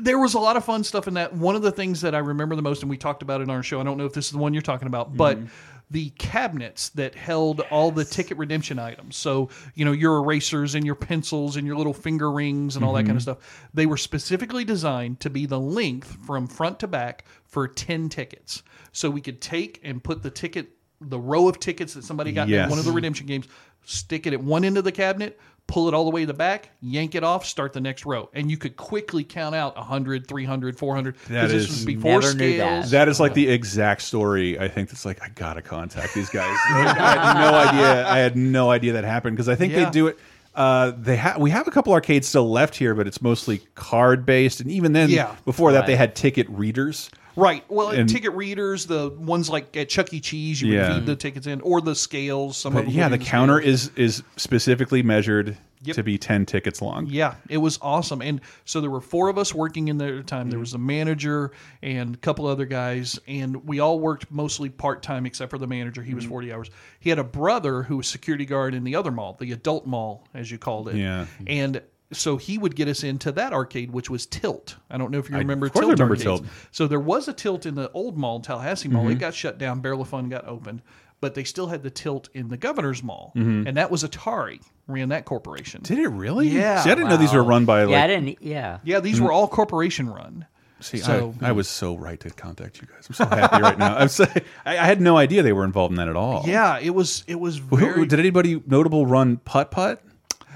there was a lot of fun stuff in that. One of the things that I remember the most, and we talked about it on our show. I don't know if this is the one you're talking about, but Mm-hmm. The cabinets that held all the ticket redemption items. So you know your erasers and your pencils and your little finger rings and all that kind of Mhm. stuff. They were specifically designed to be the length from front to back for ten tickets. So we could take and put the ticket, the row of tickets that somebody got in one of the redemption games, stick it at one end of the cabinet, pull it all the way to the back, yank it off, start the next row. And you could quickly count out 100, 300, 400. That because is this was before scales. That is like the exact story. I think that's like I gotta contact these guys. I had no idea. I had no idea that happened because I think Yeah. they do it. Uh, they have we have a couple arcades still left here, but it's mostly card based, and even then, Yeah. before that, they had ticket readers. Right. Well, And- ticket readers, the ones like at Chuck E. Cheese, you Yeah. would feed the tickets in, or the scales. Some of But them yeah, the counter scales. is is specifically measured Yep. to be ten tickets long. Yeah, it was awesome. And so there were four of us working in there at the time. There Mm-hmm. was a manager and a couple other guys, and we all worked mostly part time except for the manager. He was Mm-hmm. 40 hours. He had a brother who was security guard in the other mall, the adult mall, as you called it. Yeah. And so he would get us into that arcade, which was Tilt. I don't know if you I- remember of course I Tilt. remember arcades. Tilt. So there was a Tilt in the old mall, Tallahassee Mall. Mhm. It got shut down. Barrel of Fun got opened. But they still had the Tilt in the Governor's Mall, Mhm. and that was Atari ran that corporation. Did it really? Yeah. See, I didn't know these were run by. Like, yeah, I didn't. Yeah, Yeah, these Mm. were all corporation run. See, so I, I was so right to contact you guys. I'm so happy right now. I'm so, I, I had no idea they were involved in that at all. yeah, it was it was Who- very. did anybody notable run putt putt?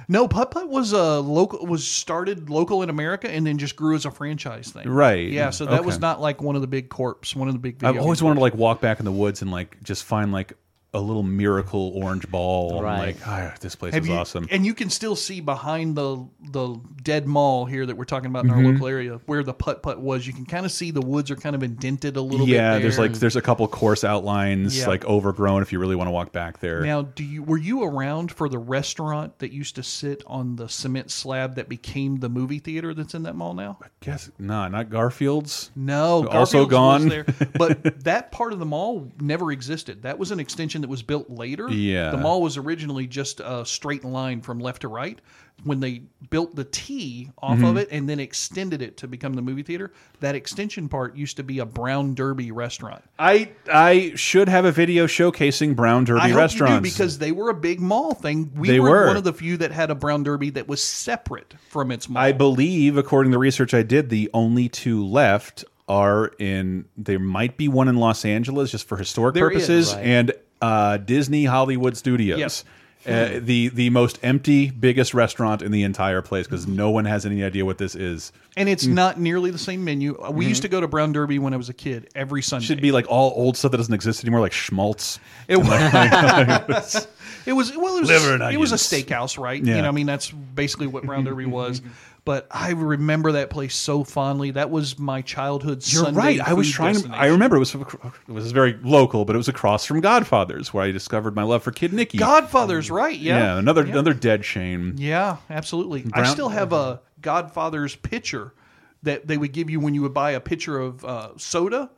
No, Putt Putt was a local was started local in America and then just grew as a franchise thing. Right. Yeah, so that was not like one of the big corps, one of the big. I've always wanted to like walk back in the woods and like just find like a little miracle orange ball. Right. I'm like, ah, this place Have is you- awesome. And you can still see behind the the dead mall here that we're talking about in our Mhm. local area where the putt putt was. You can kind of see the woods are kind of indented a little bit. yeah, there's like there's a couple course outlines Yeah. like overgrown if you really want to walk back there. Now, do you were you around for the restaurant that used to sit on the cement slab that became the movie theater that's in that mall now? I guess nah, not Garfield's. No, also gone. Was there, but that part of the mall never existed. That was an extension that was built later. Yeah. the mall was originally just a straight line from left to right. When they built the T off of Mhm. it and then extended it to become the movie theater, that extension part used to be a Brown Derby restaurant. I I should have a video showcasing Brown Derby I restaurants because they were a big mall thing. We They were, were. one of the few that had a Brown Derby that was separate from its mall. I believe, according to the research I did, the only two left are in. There might be one in Los Angeles just for historic There is, purposes, right. and uh, Disney Hollywood Studios. Yes. Uh, the the most empty, biggest restaurant in the entire place because no one has any idea what this is. and it's Mm. not nearly the same menu. Uh, We used to go to Brown Derby when I was a kid every Sunday. Should be like all old stuff that doesn't exist anymore, like schmaltz. It was, It was- it was well, it was, it was a steakhouse, right? Yeah. You know, I mean, that's basically what Brown Derby was. But I remember that place so fondly. That was my childhood. You're Sunday right. I was trying. To, I remember it was it was very local, but it was across from Godfather's, where I discovered my love for Kid Nicky. Godfather's mm. right. Yeah, another Yeah. another dead Shane. Yeah, absolutely. I still have a Godfather's pitcher that they would give you when you would buy a pitcher of uh, soda.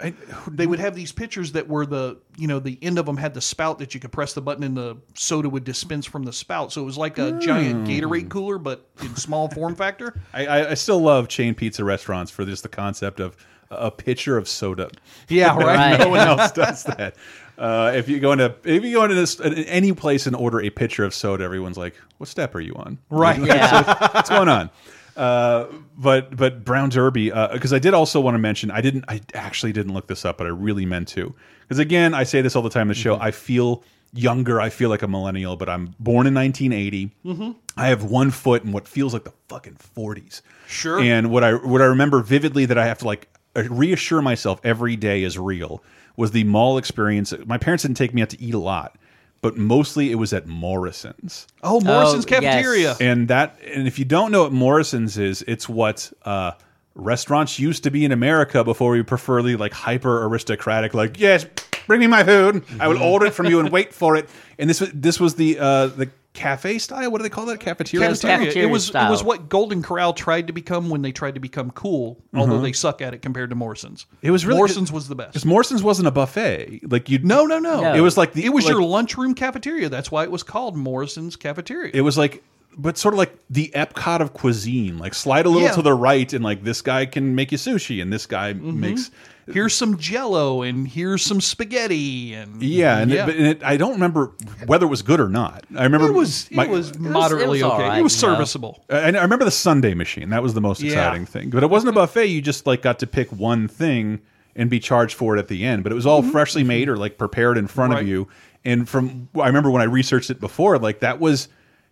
they would have these pitchers that were the you know the end of them had the spout that you could press the button and the soda would dispense from the spout. So it was like a giant Mm. Gatorade cooler, but in small form factor. I, I, still love chain pizza restaurants for just the concept of a pitcher of soda. Yeah, right. no one else does that. Uh, if you go into if you go into this, any place and order a pitcher of soda, everyone's like, "What step are you on?" Right. Yeah. What's going on? Uh, but but Brown Derby because I did also want to mention I didn't I actually didn't look this up but I really meant to because again I say this all the time in the show Mm-hmm. I feel younger I feel like a millennial but I'm born in 1980 Mhm. I have one foot in what feels like the fucking 40s Sure. and what I what I remember vividly that I have to like uh, reassure myself every day is real was the mall experience my parents didn't take me out to eat a lot but mostly it was at Morrison's Oh, Morrison's cafeteria. and that and if you don't know what Morrison's is, it's what uh restaurants used to be in America before we preferly like hyper aristocratic like yes, bring me my food. I will order it from you and wait for it. And this was this was the uh the cafe style. What do they call that? Cafeteria. Cafeteria. style? It was it was what Golden Corral tried to become when they tried to become cool, although Mhm. they suck at it compared to Morrison's. It was really Morrison's was the best. Because Morrison's wasn't a buffet. Like you No, no, no, It was like the it was like- your lunchroom cafeteria. That's why it was called Morrison's cafeteria. It was like but sort of like the Epcot of cuisine. Like slide a little Yeah. to the right, and like this guy can make you sushi, and this guy Mm-hmm. makes Here's some Jello, and here's some spaghetti, and yeah. And, It, but, and it, I don't remember whether it was good or not. I remember it was my- it was moderately all okay. right, it was you know. serviceable. And I remember the sundae machine. That was the most Yeah. exciting thing. But it wasn't a buffet. You just like got to pick one thing and be charged for it at the end. But it was all freshly made or like prepared in front Mm-hmm. Right. of you. And from I remember when I researched it before, like that was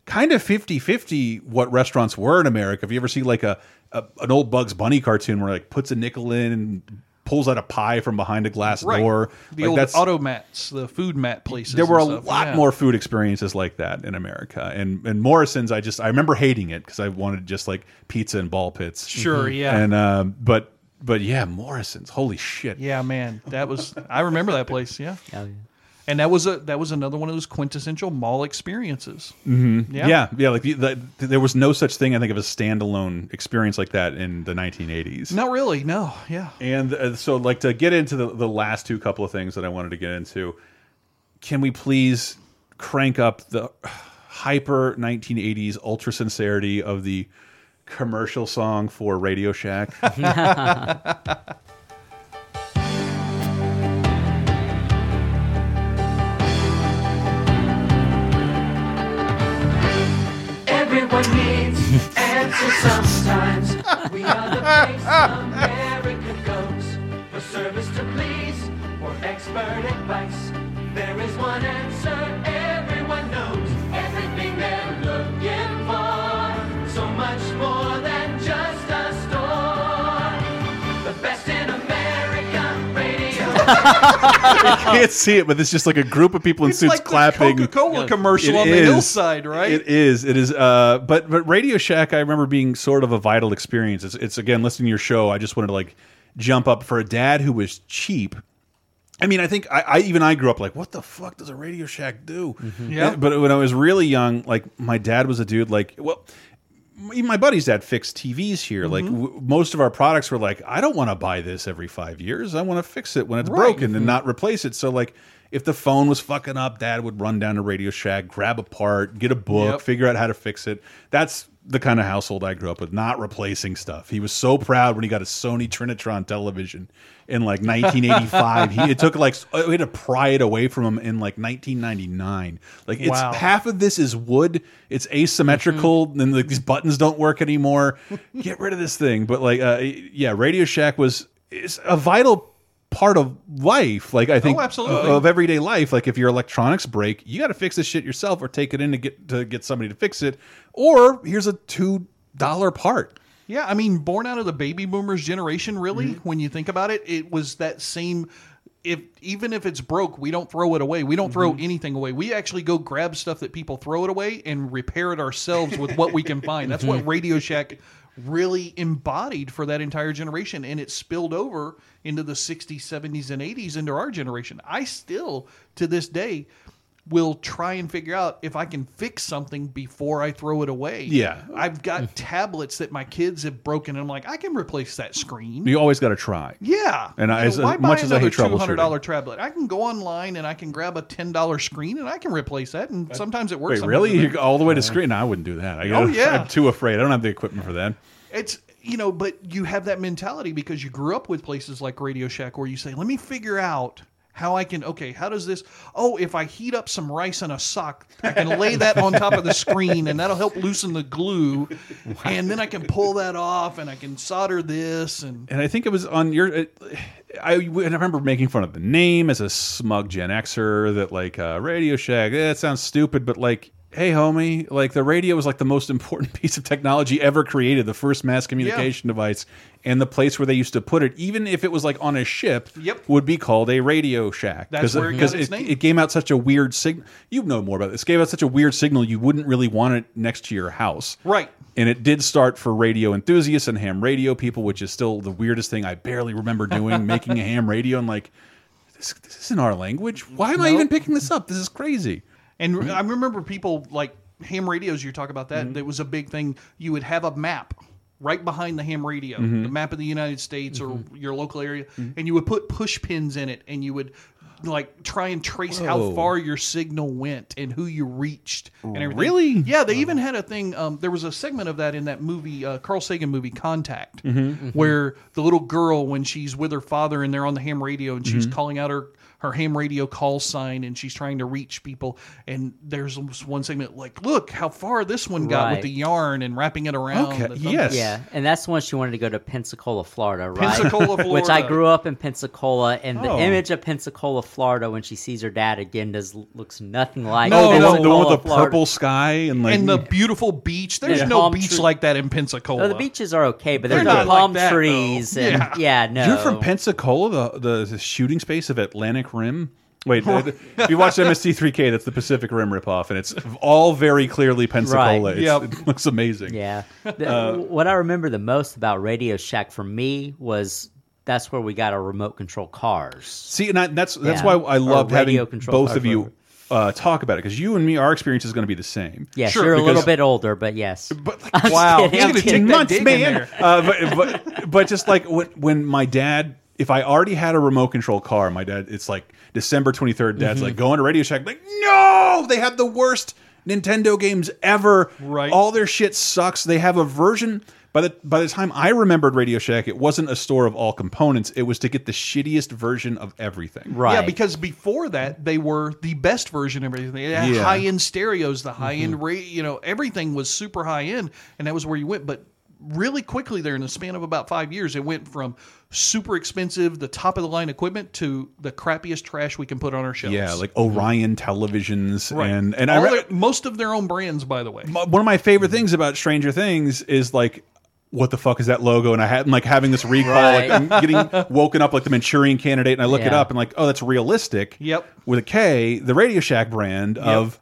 kind of 50-50 what restaurants were in America. If you ever see like a, a an old Bugs Bunny cartoon where like puts a nickel in and pulls out a pie from behind a glass Right. door. The like old that's automats, the food mat places. there were a stuff. lot Yeah. more food experiences like that in America, and and Morrison's. I just I remember hating it because I wanted just like pizza and ball pits. Sure, yeah. And um, but but yeah, Morrison's. Holy shit. Yeah, man, that was. I remember that place. Yeah, Oh, yeah. And that was a that was another one of those quintessential mall experiences. Mm-hmm. Yeah. Yeah, yeah. Like the, the, there was no such thing. I think of a standalone experience like that in the 1980s. Not really. No. Yeah. And uh, so, like, to get into the, the last two couple of things that I wanted to get into, can we please crank up the hyper 1980s ultra sincerity of the commercial song for Radio Shack? Everyone needs answers sometimes. We are the place America goes for service to please, for expert advice. There is one answer everyone knows. can't see it, but it's just like a group of people in It's suits like clapping. Coca-Cola commercial It on the hillside, right? It is. It is. Uh, but but Radio Shack, I remember being sort of a vital experience. It's, it's again listening to your show. I just wanted to like jump up for a dad who was cheap. I mean, I think I, I even I grew up like, what the fuck does a Radio Shack do? Yeah. But when I was really young, like my dad was a dude like, well, even my buddy's dad fixed TVs here. Like Mm-hmm. w most of our products were like, I don't want to buy this every five years. I want to fix it when it's Right. broken and not replace it. So like, if the phone was fucking up, dad would run down to Radio Shack, grab a part, get a book, Yep. figure out how to fix it. That's the kind of household I grew up with, not replacing stuff. He was so proud when he got a Sony Trinitron television in like 1985. he it took like we had to pry it away from him in like 1999. Like it's Wow. half of this is wood. It's asymmetrical, Mm-hmm. and like these buttons don't work anymore. Get rid of this thing. But like, uh, yeah, Radio Shack was is a vital part of life. Like I think Oh, absolutely. of everyday life. Like if your electronics break, you got to fix this shit yourself, or take it in to get to get somebody to fix it. Or here's a two dollar part. Yeah, I mean, born out of the baby boomers generation, really, Mm-hmm. when you think about it, it was that same. If even if it's broke, we don't throw it away. We don't throw Mm-hmm. anything away. We actually go grab stuff that people throw it away and repair it ourselves with what we can find. That's Mm-hmm. what Radio Shack really embodied for that entire generation, and it spilled over into the '60s, '70s, and '80s into our generation. I still, to this day, will try and figure out if I can fix something before I throw it away. Yeah. I've got mm-hmm. tablets that my kids have broken, and I'm like, I can replace that screen. You always got to try. Yeah, And I- as- know, why as much buy as I another hate two hundred troubleshooting. dollar tablet, I can go online and I can grab a ten dollar screen and I can replace that. And sometimes it works. Wait, really? You doesn't. go all the way to screen? No, I wouldn't do that. I Oh, yeah. I'm too afraid. I don't have the equipment for that. It's you know, but you have that mentality because you grew up with places like Radio Shack where you say, "Let me figure out." How I can okay? How does this? Oh, if I heat up some rice in a sock, I can lay that on top of the screen, and that'll help loosen the glue, and then I can pull that off, and I can solder this, and and I think it was on your. It, I, I remember making fun of the name as a smug Gen Xer that like uh, Radio Shack. eh, That sounds stupid, but like, hey, homie, like the radio was like the most important piece of technology ever created, the first mass communication device, and the place where they used to put it, even if it was like on a ship, Yep. would be called a Radio Shack. That's where it got its it, name. it gave out such a weird signal. You know more about this. It gave out such a weird signal you wouldn't really want it next to your house. right. And it did start for radio enthusiasts and ham radio people, which is still the weirdest thing I barely remember doing, making a ham radio. and like, this, this isn't our language. Why am I even picking this up? This is crazy. And I remember people like ham radios. You talk about that. That was a big thing. You would have a map right behind the ham radio, the map of the United States or your local area, and you would put push pins in it, and you would like try and trace how far your signal went and who you reached and everything. Really? Yeah, they even had a thing. Um, there was a segment of that in that movie, uh, Carl Sagan movie, Contact, Mhm. Mm-hmm. Mhm. where the little girl, when she's with her father and they're on the ham radio and she's Mhm. calling out her her ham radio call sign and she's trying to reach people and there's one segment like look how far this one got with the yarn and wrapping it around Okay, the yes. Yeah, and that's when she wanted to go to Pensacola, Florida, right? Pensacola, Florida. Which I grew up in Pensacola, and the Oh. image of Pensacola, Florida, when she sees her dad again, does looks nothing like No, the, one, the one with the Florida. purple sky and like and the beautiful beach there's Yeah. no Palm beach tree- like that in Pensacola No, the beaches are okay, but They're there's no not like palm that, though. trees and Yeah. yeah, no. You're from Pensacola, the, the the shooting space of Atlantic Rim. Wait, uh, if you watch MST3K, that's the Pacific Rim ripoff, and it's all very clearly Pensacola. Right. Yep. It looks amazing. Yeah. The- Uh, what I remember the most about Radio Shack for me was that's where we got our remote control cars. See, and I, that's that's Yeah. why I Or loved having both of you uh, talk about it because you and me, our experience is going to be the same. Yes, Sure, you're a little bit older, but yes. But I'm wow, kidding, he's I'm kidding. months, man. Uh, but, but but just like when, when my dad, if I already had a remote control car, my dad, it's like December twenty third. Dad's Mm-hmm. like going to Radio Shack, like no, they have the worst Nintendo games ever. Right. all their shit sucks. They have a version. By the by the time I remembered Radio Shack, it wasn't a store of all components. It was to get the shittiest version of everything. Right. Yeah, because before that they were the best version of everything. They had Yeah. high end stereos, the high Mm-hmm. end ra you know, everything was super high end, and that was where you went. But really quickly there in the span of about five years, it went from super expensive, the top of the line equipment to the crappiest trash we can put on our shelves. Yeah, like Orion televisions Right. and and I All re- their- most of their own brands, by the way. one of my favorite things about Stranger Things is like what the fuck is that logo? And I had like having this recall, Right. like I'm getting woken up like the Manchurian Candidate, and I look it up and like, oh, that's realistic. Yep. With a K, the Radio Shack brand of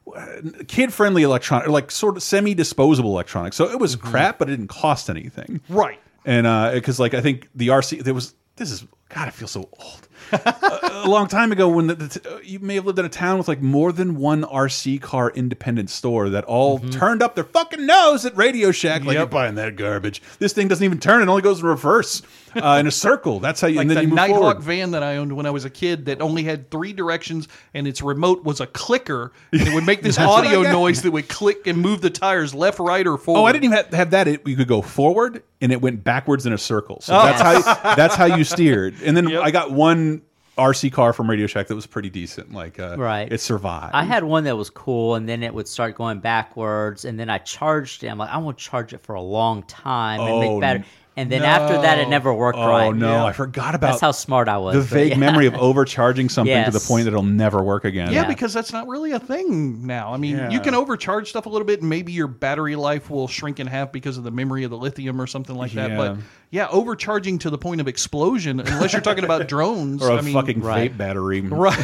kid-friendly electronic, or like sort of semi-disposable electronics. So it was Mm-hmm. crap, but it didn't cost anything. Right. And because like I think the RC there was this is God I feel so old. A, a long time ago when the, the, you may have lived in a town with like more than one RC car independent store that all turned up their fucking nose at Radio Shack like. Yep. you're buying that garbage. This thing doesn't even turn; it only goes in reverse uh, in a circle. That's how you. Like and then the you move Nighthawk forward. van that I owned when I was a kid that only had three directions and its remote was a clicker and it would make this audio noise that would click and move the tires left, right, or forward. Oh, I didn't even have, have that. It, you could go forward, and it went backwards in a circle. So Oh. that's how that's how you steered. And then I got one RC car from Radio Shack that was pretty decent. Like, uh, Right. it survived. I had one that was cool, and then it would start going backwards, and then I charged it. I'm like, I want to charge it for a long time and Oh, make better. And then after that, it never worked oh right. Oh no, I forgot about That's how smart I was. the vague yeah. memory of overcharging something to the point that it'll never work again. Yeah, because that's not really a thing now. I mean, Yeah. you can overcharge stuff a little bit, and maybe your battery life will shrink in half because of the memory of the lithium or something like that. Yeah. But yeah, overcharging to the point of explosion, unless you're talking about drones or a I mean, fucking Right. vape battery. Right.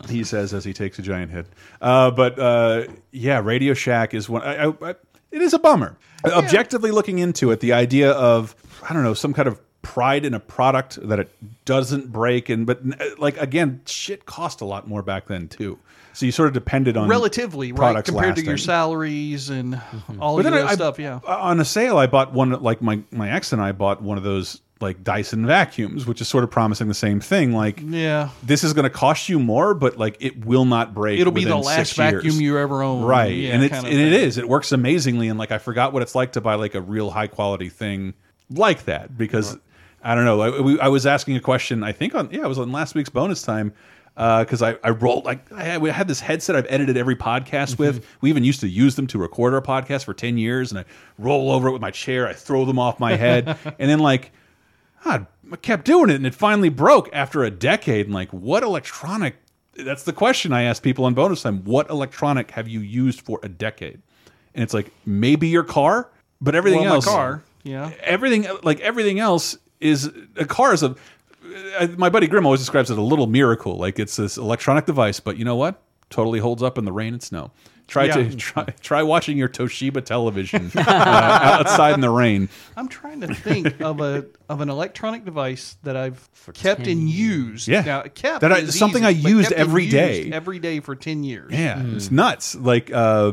he says as he takes a giant hit. Uh, but uh, yeah, Radio Shack is one. I, I, I, it is a bummer. Objectively looking into it, the idea of I don't know some kind of pride in a product that it doesn't break, and but uh, like again, shit cost a lot more back then too. So you sort of depended on relatively right compared to your salaries and all But of then that I- stuff. Yeah. on a sale i bought one like my my ex and i bought one of those like dyson vacuums which is sort of promising the same thing like Yeah. this is going to cost you more but like it will not break It'll be the last vacuum years. you ever own. right Yeah, and it's and it is it works amazingly and like i forgot what it's like to buy like a real high quality thing like that because i don't know I, we, I was asking a question i think on yeah it was on last week's bonus time uh, because I, I rolled like I had, we had this headset I've edited every podcast with. Mm-hmm. We even used to use them to record our podcast for ten years, and I roll over it with my chair. I throw them off my head, and then like I kept doing it, and it finally broke after a decade. And like, what electronic? That's the question I asked people on bonus time. What electronic have you used for a decade? And it's like maybe your car, but everything Well, my else, car, yeah. everything like everything else is a car is a. My buddy Grim always describes it as a little miracle. Like it's this electronic device, but you know what? Totally holds up in the rain and snow. Try Yeah. to try try watching your Toshiba television uh, outside in the rain. I'm trying to think of a of an electronic device that I've kept and used. Yeah. now, kept That I- is something easy, I but used kept and every used day. every day for ten years. Yeah, it's nuts. Like uh,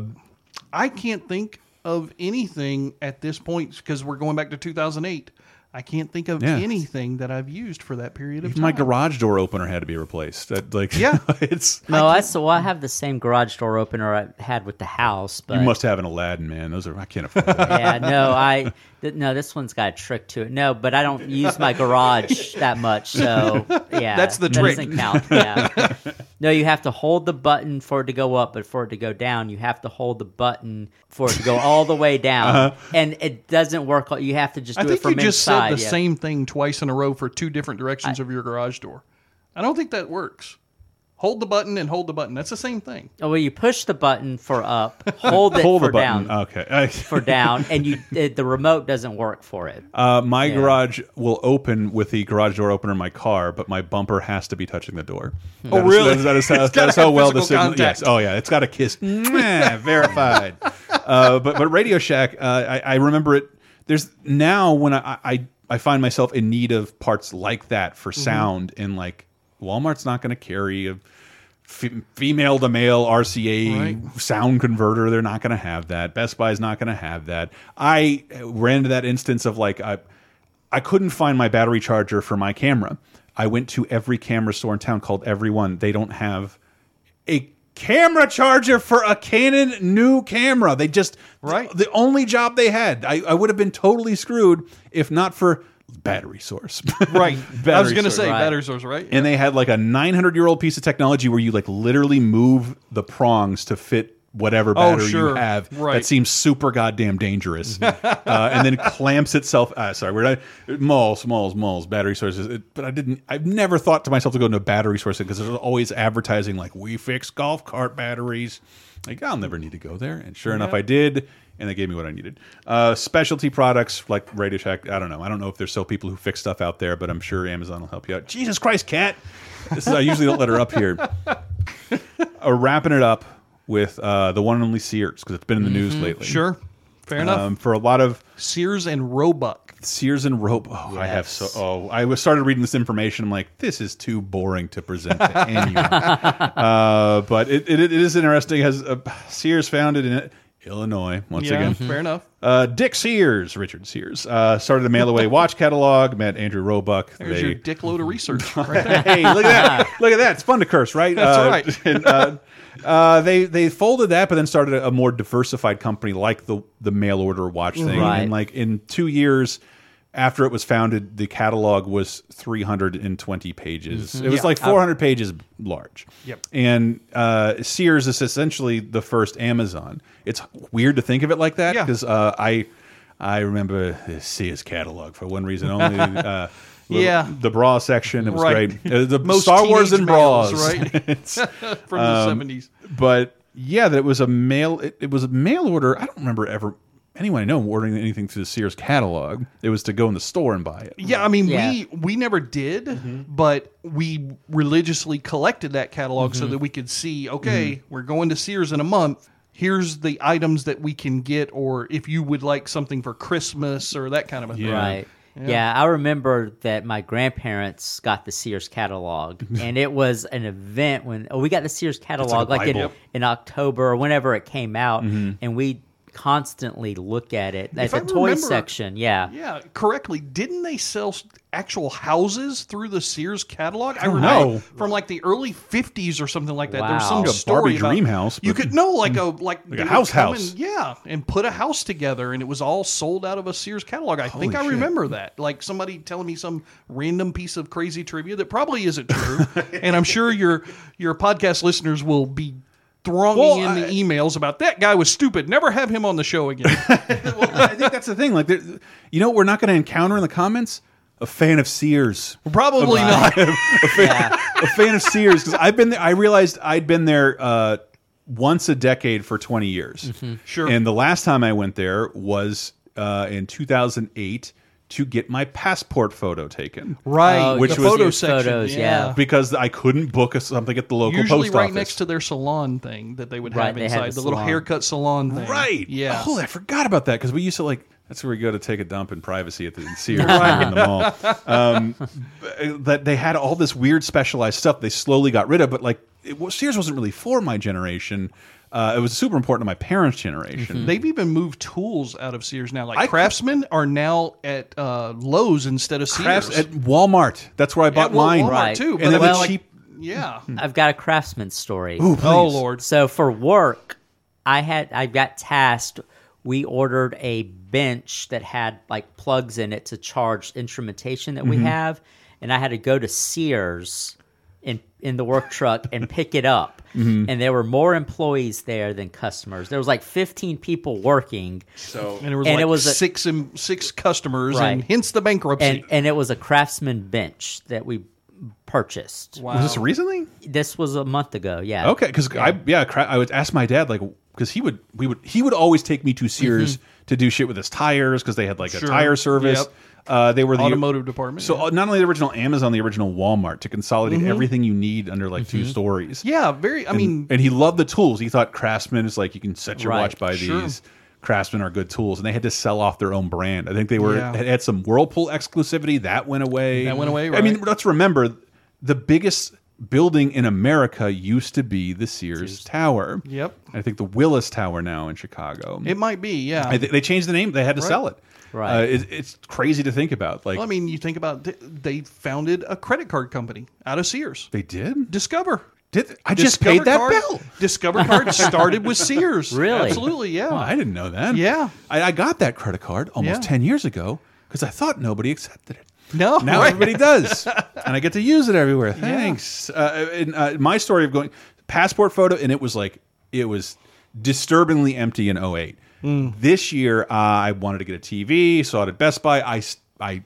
I can't think of anything at this point because we're going back to 2008. I can't think of Yeah. anything that I've used for that period of Even time. my garage door opener had to be replaced. That, like, Yeah. it's No, I so I have the same garage door opener I had with the house, but you must have an Aladdin, man. Those are I can't afford that. yeah, no, I th- no, this one's got a trick to it. No, but I don't use my garage that much, so yeah, That's the that trick. Doesn't count. Yeah. no, you have to hold the button for it to go up, but for it to go down, you have to hold the button for it to go all the way down, Uh-huh. and it doesn't work. You have to just I do think it from you just inside. Said the yeah. same thing twice in a row for two different directions of your garage door. I don't think that works. Hold the button and hold the button. That's the same thing. Oh, well, you push the button for up, hold it Hold for the button. down, Okay. for down, and you it, the remote doesn't work for it. Uh, my Yeah. garage will open with the garage door opener in my car, but my bumper has to be touching the door. Oh, That is- really? That is, that is, It's that how well the signal. Yes. Oh yeah, it's got a kiss. Mwah, verified. uh, but but Radio Shack, uh, I, I remember it. There's now when I, I I find myself in need of parts like that for Mm-hmm. sound, and like Walmart's not going to carry a f female to male RCA Right. sound converter. They're not going to have that. Best Buy's not going to have that. I ran into that instance of like I I couldn't find my battery charger for my camera. I went to every camera store in town called Everyone. They don't have a camera charger for a Canon new camera. They just right. The, only job they had. I, I would have been totally screwed if not for battery source. Right. Battery I was going to source. say battery source, right? And they had like a 900 year old piece of technology where you like literally move the prongs to fit whatever Oh, battery you have. Right. That seems super goddamn dangerous. uh, and then clamps itself. Uh, sorry, we're not malls, malls, malls, battery sources. It, but I didn't. I've never thought to myself to go into a battery source because there's always advertising like we fix golf cart batteries. Like I'll never need to go there. And sure enough, I did. And they gave me what I needed. Uh, specialty products like Radio Shack. I don't know. I don't know if there's still people who fix stuff out there, but I'm sure Amazon will help you out. Jesus Christ, cat! This is I usually don't let her up here. uh, wrapping it up with uh, the one and only Sears because it's been in the news Mhm. lately. Sure. Fair enough. Um, for a lot of Sears and Roebuck. Sears and Roebuck. Oh, I have so. Oh, I was started reading this information. I'm like, this is too boring to present to anyone. uh, but it, it, it is interesting. Has uh, Sears founded in Illinois once Yeah, again? fair enough. Uh, Dick Sears, Richard Sears, uh, started a mail away watch catalog. Met Andrew Roebuck. There's They- your dick load of research. Right there. hey, look at that! Look at that! It's fun to curse, right? That's Uh, right. and, uh, uh, they they folded that, but then started a, a more diversified company like the the mail order watch thing. Right. And like in two years after it was founded, the catalog was 320 pages. Mhm. It was Yeah. like 400 pages large. Yep. And uh, Sears is essentially the first Amazon. It's weird to think of it like that because uh, I I remember the Sears catalog for one reason only. Uh, the- Yeah. the bra section. It was Right. great. Uh, the Most Star Wars and males, bras, right? From the um, 70s. But yeah, that it was a mail. It, it was a mail order. I don't remember ever anyone I know ordering anything through the Sears catalog. It was to go in the store and buy it. Yeah, I mean, Yeah. we we never did, Mm-hmm. but we religiously collected that catalog so Mm-hmm. that we could see. Okay, we're going to Sears in a month. Here's the items that we can get, or if you would like something for Christmas or that kind of a thing. Right. Yeah. I remember that my grandparents got the Sears catalog, and it was an event when oh, we got the Sears catalog like, in, in October or whenever it came out, Mhm. and we constantly look at it at If the I toy remember- section. Yeah. Yeah, correctly. Didn't they sell actual houses through the Sears catalog? I, don't remember know. from like the early '50s or something like that. There was some Like a story Barbie about- dream house, You could no like a like, Like a house house. and- yeah, and put a house together, and it was all sold out of a Sears catalog. I think I shit. remember that. Like somebody telling me some random piece of crazy trivia that probably isn't true, and I'm sure your your podcast listeners will be. Thronging Well, in the I- emails about that guy was stupid. Never have him on the show again. well, I think that's the thing. Like, there- you know, what we're not going to encounter in the comments a fan of Sears. Probably not. a, fan, a fan of Sears because I've been there. I realized I'd been there uh, once a decade for 20 years. Sure. And the last time I went there was uh, in 2008 to get my passport photo taken. Right, Oh, Which the was- photo section. photos, yeah. yeah. Because I couldn't book a, something at the local Usually post right office. next to their salon thing that they would Right, have they inside the the, little haircut salon thing. Right. Yeah. Oh, I forgot about that because we used to like. That's where we go to take a dump in privacy at the in Sears in the mall. Um, that they had all this weird specialized stuff. They slowly got rid of, but like it was, Sears wasn't really for my generation. Uh, it was super important to my parents' generation. They've even moved tools out of Sears now. Like I- Craftsman are now at uh, Lowe's instead of Sears. Crafts at Walmart. That's where I bought At mine. Walmart, Right. too. And but then I mean, the like, cheap. Yeah. I've got a craftsman story. Ooh. Oh Lord. So for work, I had I got tasked. We ordered a bench that had like plugs in it to charge instrumentation that we Mm-hmm. have, and I had to go to Sears in in the work truck and pick it up. Mm-hmm. And there were more employees there than customers. There was like 15 people working. So And it was And like it was a- six and six customers, Right. and hence the bankruptcy. And and it was a craftsman bench that we purchased. wow. was this recently? This was a month ago. Yeah. Okay, because I yeah, cra- I would ask my dad like because he would we would he would always take me to Sears to do shit with his tires because they had like a Mm-hmm. Tire service. Yep. Uh, they were the Automotive department, So yeah. uh, not only the original Amazon, the original Walmart to consolidate Mm-hmm. everything you need under like two stories. yeah, very. I And, mean, and he loved the tools. He thought Craftsman is like you can set your Right. watch by Sure. these. Craftsman are good tools, and they had to sell off their own brand. I think they were Yeah. had, some Whirlpool exclusivity that went away. That went away, I mean, let's remember the biggest building in America used to be the Sears Tower. Yep. I think the Willis Tower now in Chicago. it might be. Yeah. I think they changed the name. They had to Right. sell it. Right. Uh, it, it's crazy to think about. Like well, I mean, you think about th- they founded a credit card company out of Sears. they did. Discover. Did I just Discover paid that card, bill? Discover card started with Sears. Really? Absolutely. Yeah. Oh, I didn't know that. Yeah. I, I got that credit card almost Yeah. ten years ago because I thought nobody accepted it. no. Now right. everybody does, and I get to use it everywhere. Thanks. Uh, and, uh, my story of going passport photo, and it was like it was disturbingly empty in 08. Hmm. This year, uh, I wanted to get a TV, saw it at Best Buy. I, I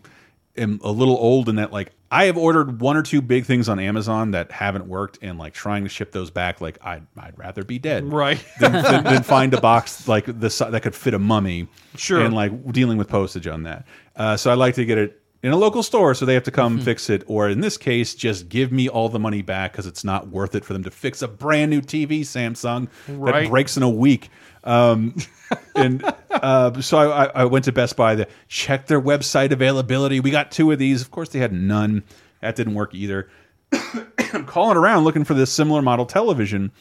am a little old in that like I have ordered one or two big things on Amazon that haven't worked, and like trying to ship those back, like I'd I'd rather be dead, Right. than, than, than find a box like the that could fit a mummy, Sure. and like dealing with postage on that. Uh, so I like to get it in a local store, so they have to come Mm-hmm. fix it, or in this case, just give me all the money back because it's not worth it for them to fix a brand new TV, Samsung, Right. that breaks in a week. Um, and uh, so I, I went to Best Buy to check their website availability. We got two of these. Of course, they had none. That didn't work either. I'm calling around looking for this similar model television,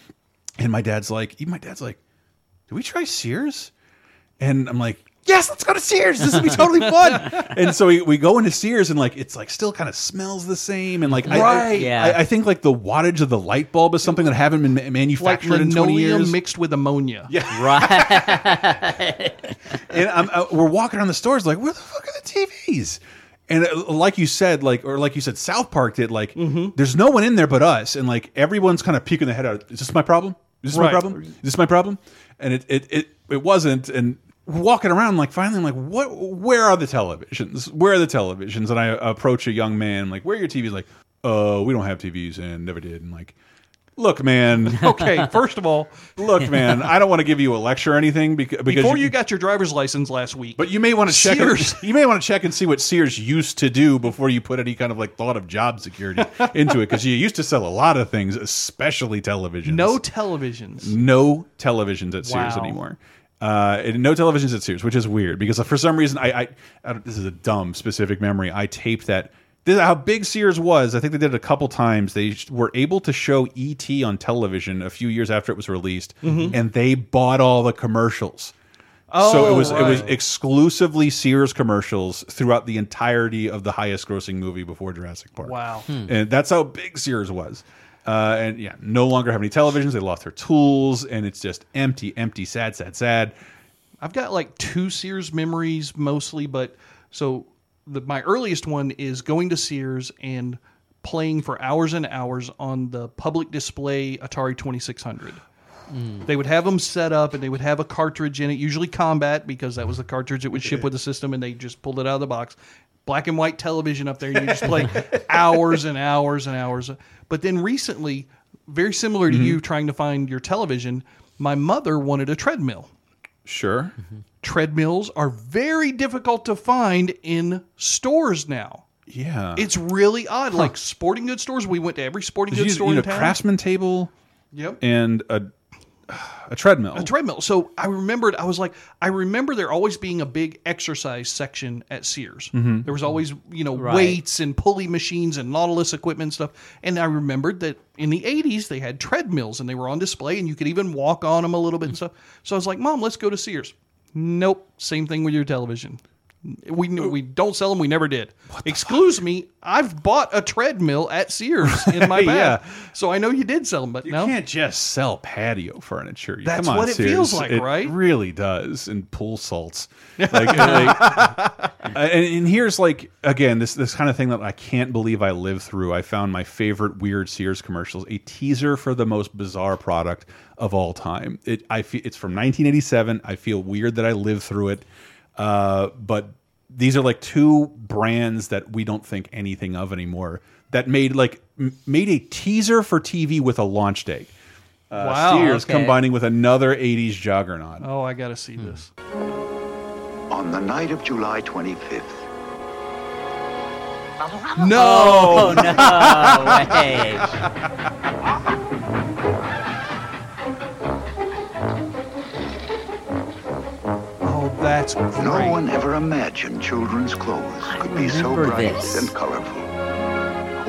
and my dad's like, my dad's like, "Do we try Sears?" And I'm like, "Yes, let's go to Sears. This will be totally fun." and so we, we go into Sears, and like it's like still kind of smells the same, and like I- I, Right. Yeah. I, I think like the wattage of the light bulb is something that haven't been ma- Like manufactured in 20 years. linoleum mixed with ammonia. Yeah. Right. and I'm, uh, we're walking around the stores like, where the fuck are the TVs? And uh, like you said, like or like you said, South Park did. Like, Mm-hmm. there's no one in there but us, and like everyone's kind of peeking their head out. Is this my problem? Is this my problem? Is this my problem? And it it it, it wasn't. And we're walking around like finally, I'm like, what? Where are the televisions? Where are the televisions? And I approach a young man like, where are your TVs? Like, uh, we don't have TVs and never did. And like. Look, man. Okay, first of all, Look, man. I don't want to give you a lecture or anything because, because before you got your driver's license last week, but you may want to check. Sears. You may want to check and see what Sears used to do before you put any kind of like thought of job security into it, because you used to sell a lot of things, especially televisions. no televisions. no televisions at Sears anymore. Uh, and no televisions at Sears, which is weird because for some reason I, I, I this is a dumb specific memory. I taped that. This is how big Sears was. I think they did it a couple times. They were able to show ET on television a few years after it was released, and they bought all the commercials. Oh, so it was it was exclusively Sears commercials throughout the entirety of the highest grossing movie before Jurassic Park. Wow. And that's how big Sears was. Uh, and yeah, no longer have any televisions. They lost their tools, and it's just empty, empty, sad, sad, sad. I've got like two Sears memories mostly, but so the, my earliest one is going to Sears and playing for hours and hours on the public display Atari 2600. They would have them set up and they would have a cartridge in it, usually combat because that was the cartridge that would ship with the system and they just pulled it out of the box. Black and white television up there, you just play hours and hours and hours. But then recently, very similar to you mm-hmm. trying to find your television, my mother wanted a treadmill Sure. Mm-hmm. treadmills are very difficult to find in stores now. Yeah. It's really odd. Like sporting goods stores, we went to every sporting you goods need, store you need in a town. craftsman table Yep. and a a treadmill. a treadmill. So I remembered, I was like, I remember there always being a big exercise section at Sears. Mhm. There was always, you know, Right. weights and pulley machines and Nautilus equipment and stuff. And I remembered that in the 80s, they had treadmills and they were on display and you could even walk on them a little bit and stuff. So I was like, Mom, let's go to Sears. Nope. Same thing with your television. We we don't sell them. We never did. Excuse me. I've bought a treadmill at Sears in my Yeah. bag, so I know you did sell them. But You no, can't just sell patio furniture. You- That's Come on, what it Sears. feels like, It right? really does. And pool salts. Like, like- uh, and, and here's like again this this kind of thing that I can't believe I lived through. I found my favorite weird Sears commercials, a teaser for the most bizarre product of all time. It I feel it's from 1987. I feel weird that I lived through it. Uh, but these are like two brands that we don't think anything of anymore that made like m- made a teaser for TV with a launch date. Uh, Wow, Sears okay. combining with another 80s juggernaut. Oh, I got to see this. On the night of July 25th, No, Oh, no way. that's great. no one ever imagined children's clothes could be so bright this. and colorful.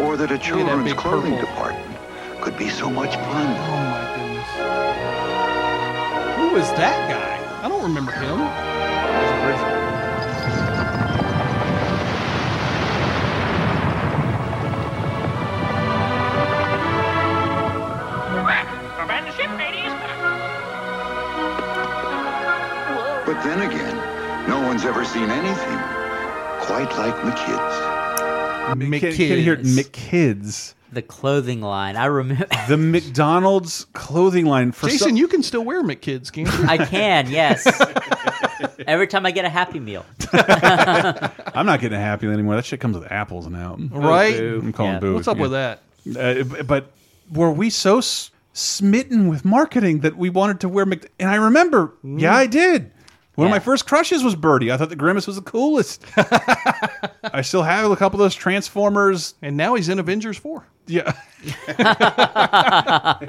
Or that a children's big clothing purple. department could be so much oh, fun. Oh my goodness. Who is that guy? I don't remember him. But then again, no one's ever seen anything quite like McKids. Can, can hear? McKids. The clothing line. I remember. The McDonald's clothing line for Jason, some- you can still wear McKids, can't you? I can, yes. Every time I get a Happy Meal. I'm not getting a happy Meal anymore. That shit comes with apples now. Right? I'm calling Yeah. boo. What's up with that? Uh, but were we so s- smitten with marketing that we wanted to wear Mc? And I remember, yeah, I did. One of my first crushes was Birdie. I thought the Grimace was the coolest. I still have a couple of those Transformers. And now he's in Avengers 4. Yeah.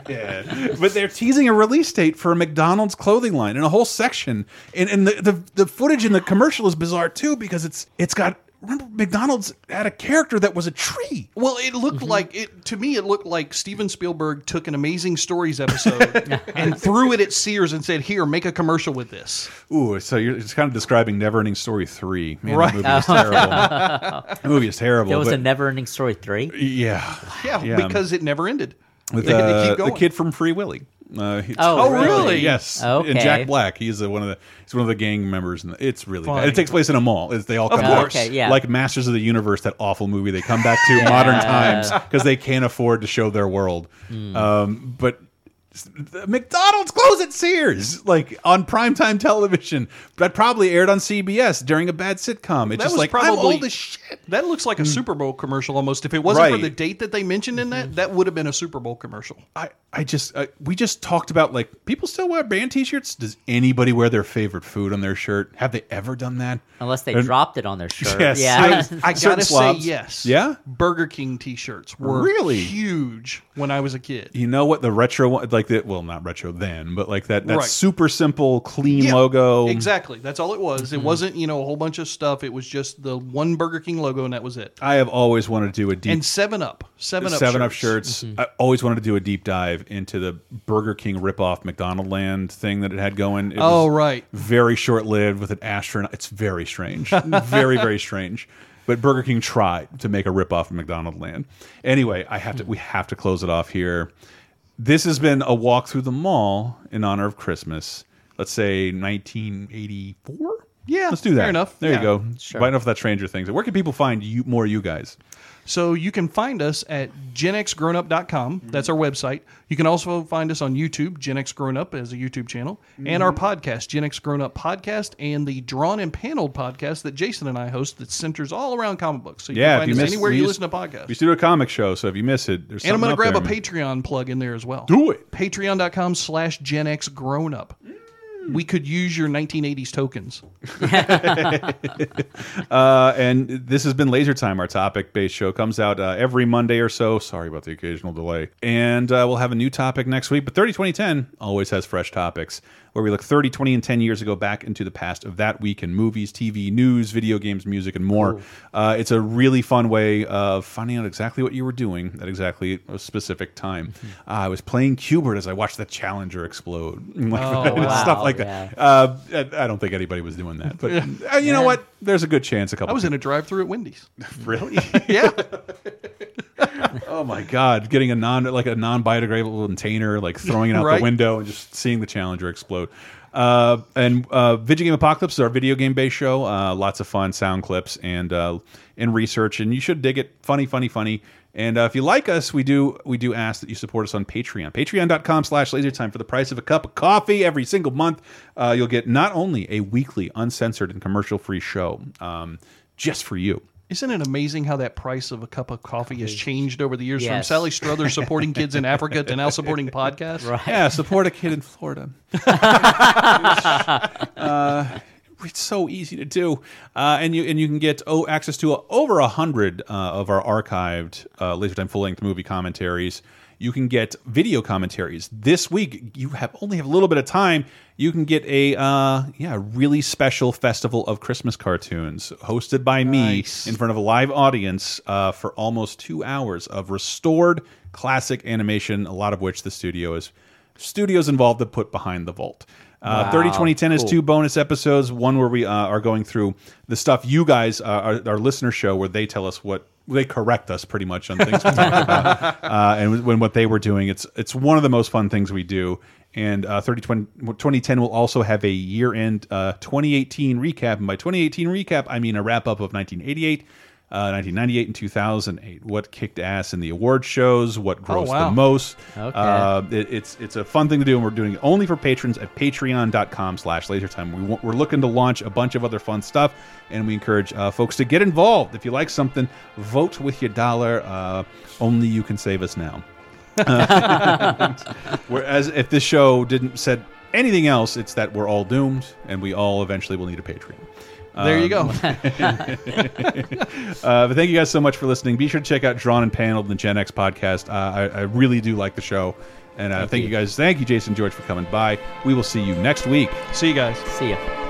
yeah. But they're teasing a release date for a McDonald's clothing line in a whole section. And, and the, the the footage in the commercial is bizarre too because it's it's got remember McDonald's had a character that was a tree. Well, it looked like it to me. It looked like Steven Spielberg took an Amazing Stories episode and threw it at Sears and said, "Here, make a commercial with this." Ooh, so you're just kind of describing Neverending Story 3. Man, Right. that movie is terrible. that movie is terrible. There was but- a never ending story three. yeah. Yeah, Yeah. because it never ended. With They had to uh, the kid from Free Willy. Uh, he's- Oh, Oh, really? really? Yes. Okay. And Jack Black. He's uh, one of the he's one of the gang members. And it's really bad. It takes place in a mall. It's, they all Of come back. course. Okay, yeah. Like Masters of the Universe, that awful movie. They come back to modern times because they can't afford to show their world. Hmm. Um, but McDonald's closed at Sears, like on primetime television. That probably aired on CBS during a bad sitcom. It's That just was like probably I'm old as shit. That looks like a Super Bowl commercial almost. If it wasn't for the date that they mentioned in that, that would have been a Super Bowl commercial. I, I just uh, we just talked about like people still wear band T-shirts. Does anybody wear their favorite food on their shirt? Have they ever done that? Unless they And- dropped it on their shirt. Yes. Yeah. Certain I gotta say yes. Yeah? Burger King T-shirts were Really? huge when I was a kid. You know what the retro one, like that? well, not retro then, but like that that Right. super simple, clean Yeah, logo. Exactly. That's all it was. It wasn't you know a whole bunch of stuff. It was just the one Burger King logo and that was it. I have always wanted to do a deep And Seven Up, Seven Up, Seven Up shirts. shirts. I always wanted to do a deep dive into the Burger King ripoff McDonald Land thing that it had going. It Oh, was right. Very short lived with an astronaut. It's very strange. very very strange. But Burger King tried to make a ripoff of McDonald Land. Anyway, I have to. We have to close it off here. This has been a walk through the mall in honor of Christmas. Let's say 1984. Yeah, let's do that. fair enough. There Yeah. you go. Sure. Right enough that Stranger Things. Where can people find you more? You guys. So you can find us at genxgrownup.com. Mm-hmm. That's our website. You can also find us on YouTube, Gen X Grown Up as a YouTube channel, and our Mm-hmm. podcast, Gen X Grown Up Podcast, and the Drawn and Paneled podcast that Jason and I host that centers all around comic books. So you yeah, can if find you us miss, anywhere we you used- listen to podcasts. We used to do a comic show, so if you miss it, there's And I'm something going to grab a. Patreon plug in there as well. Do it. Patreon.com slash Gen X Grown Up. We could use your 1980s tokens. uh, and this has been Laser Time. Our topic-based show comes out uh, every Monday or so. Sorry about the occasional delay. And uh, we'll have a new topic next week. But 30 2010 always has fresh topics where we look 30, 20, and 10 years ago back into the past of that week in movies, TV, news, video games, music, and more. Uh, it's a really fun way of finding out exactly what you were doing at exactly a specific time. Uh, I was playing Q*bert as I watched the Challenger explode. Oh, Stuff wow, like yeah. that. Uh, I I don't think anybody was doing that. But uh, you know what? There's a good chance a couple I was in a drive-through at Wendy's. Really? yeah. oh my god, getting a non like a non biodegradable container, like throwing it out Right. the window and just seeing the Challenger explode. Uh, and uh, Video Game Apocalypse is our video game based show. Uh, lots of fun sound clips and uh, and research, and you should dig it. Funny, funny, funny. And uh, if you like us, we do we do ask that you support us on Patreon. Patreon.com slash lasertime for the price of a cup of coffee every single month. Uh, you'll get not only a weekly, uncensored, and commercial free show um, just for you. Isn't it amazing how that price of a cup of coffee has changed over the years from Sally Struthers supporting kids in Africa to now supporting podcasts? Right. Yeah, support a kid in Florida. uh, it's so easy to do, uh, and you and you can get oh, access to over a hundred uh, of our archived uh, Laser Time full length movie commentaries. You can get video commentaries this week. You have only have a little bit of time. You can get a uh, yeah really special festival of Christmas cartoons hosted by me in front of a live audience uh, for almost two hours of restored classic animation. A lot of which the studio is studios involved that put behind the vault. Uh, Wow, 30 2010 is cool. two bonus episodes. One where we uh, are going through the stuff you guys, uh, our, our listener show, where they tell us what they correct us pretty much on things we talk about, uh, and when what they were doing. It's it's one of the most fun things we do. And uh, 30 20, 2010 will also have a year end uh, 2018 recap. And by 2018 recap, I mean a wrap up of 1988. Uh, 1998 and 2008. What kicked ass in the award shows? What grossed wow. the most? Okay. Uh, it, it's it's a fun thing to do, and we're doing it only for patrons at Patreon.com/slash LaserTime. We want, we're looking to launch a bunch of other fun stuff, and we encourage uh, folks to get involved. If you like something, vote with your dollar. Uh, only you can save us now. Whereas if this show didn't said anything else, it's that we're all doomed, and we all eventually will need a Patreon. There you Um, go. uh, but thank you guys so much for listening. Be sure to check out Drawn and Paneled, the Gen X podcast. Uh, I, I really do like the show. And uh, thank, you. you. guys. Thank you, Jason George, for coming by. We will see you next week. See you guys. See ya.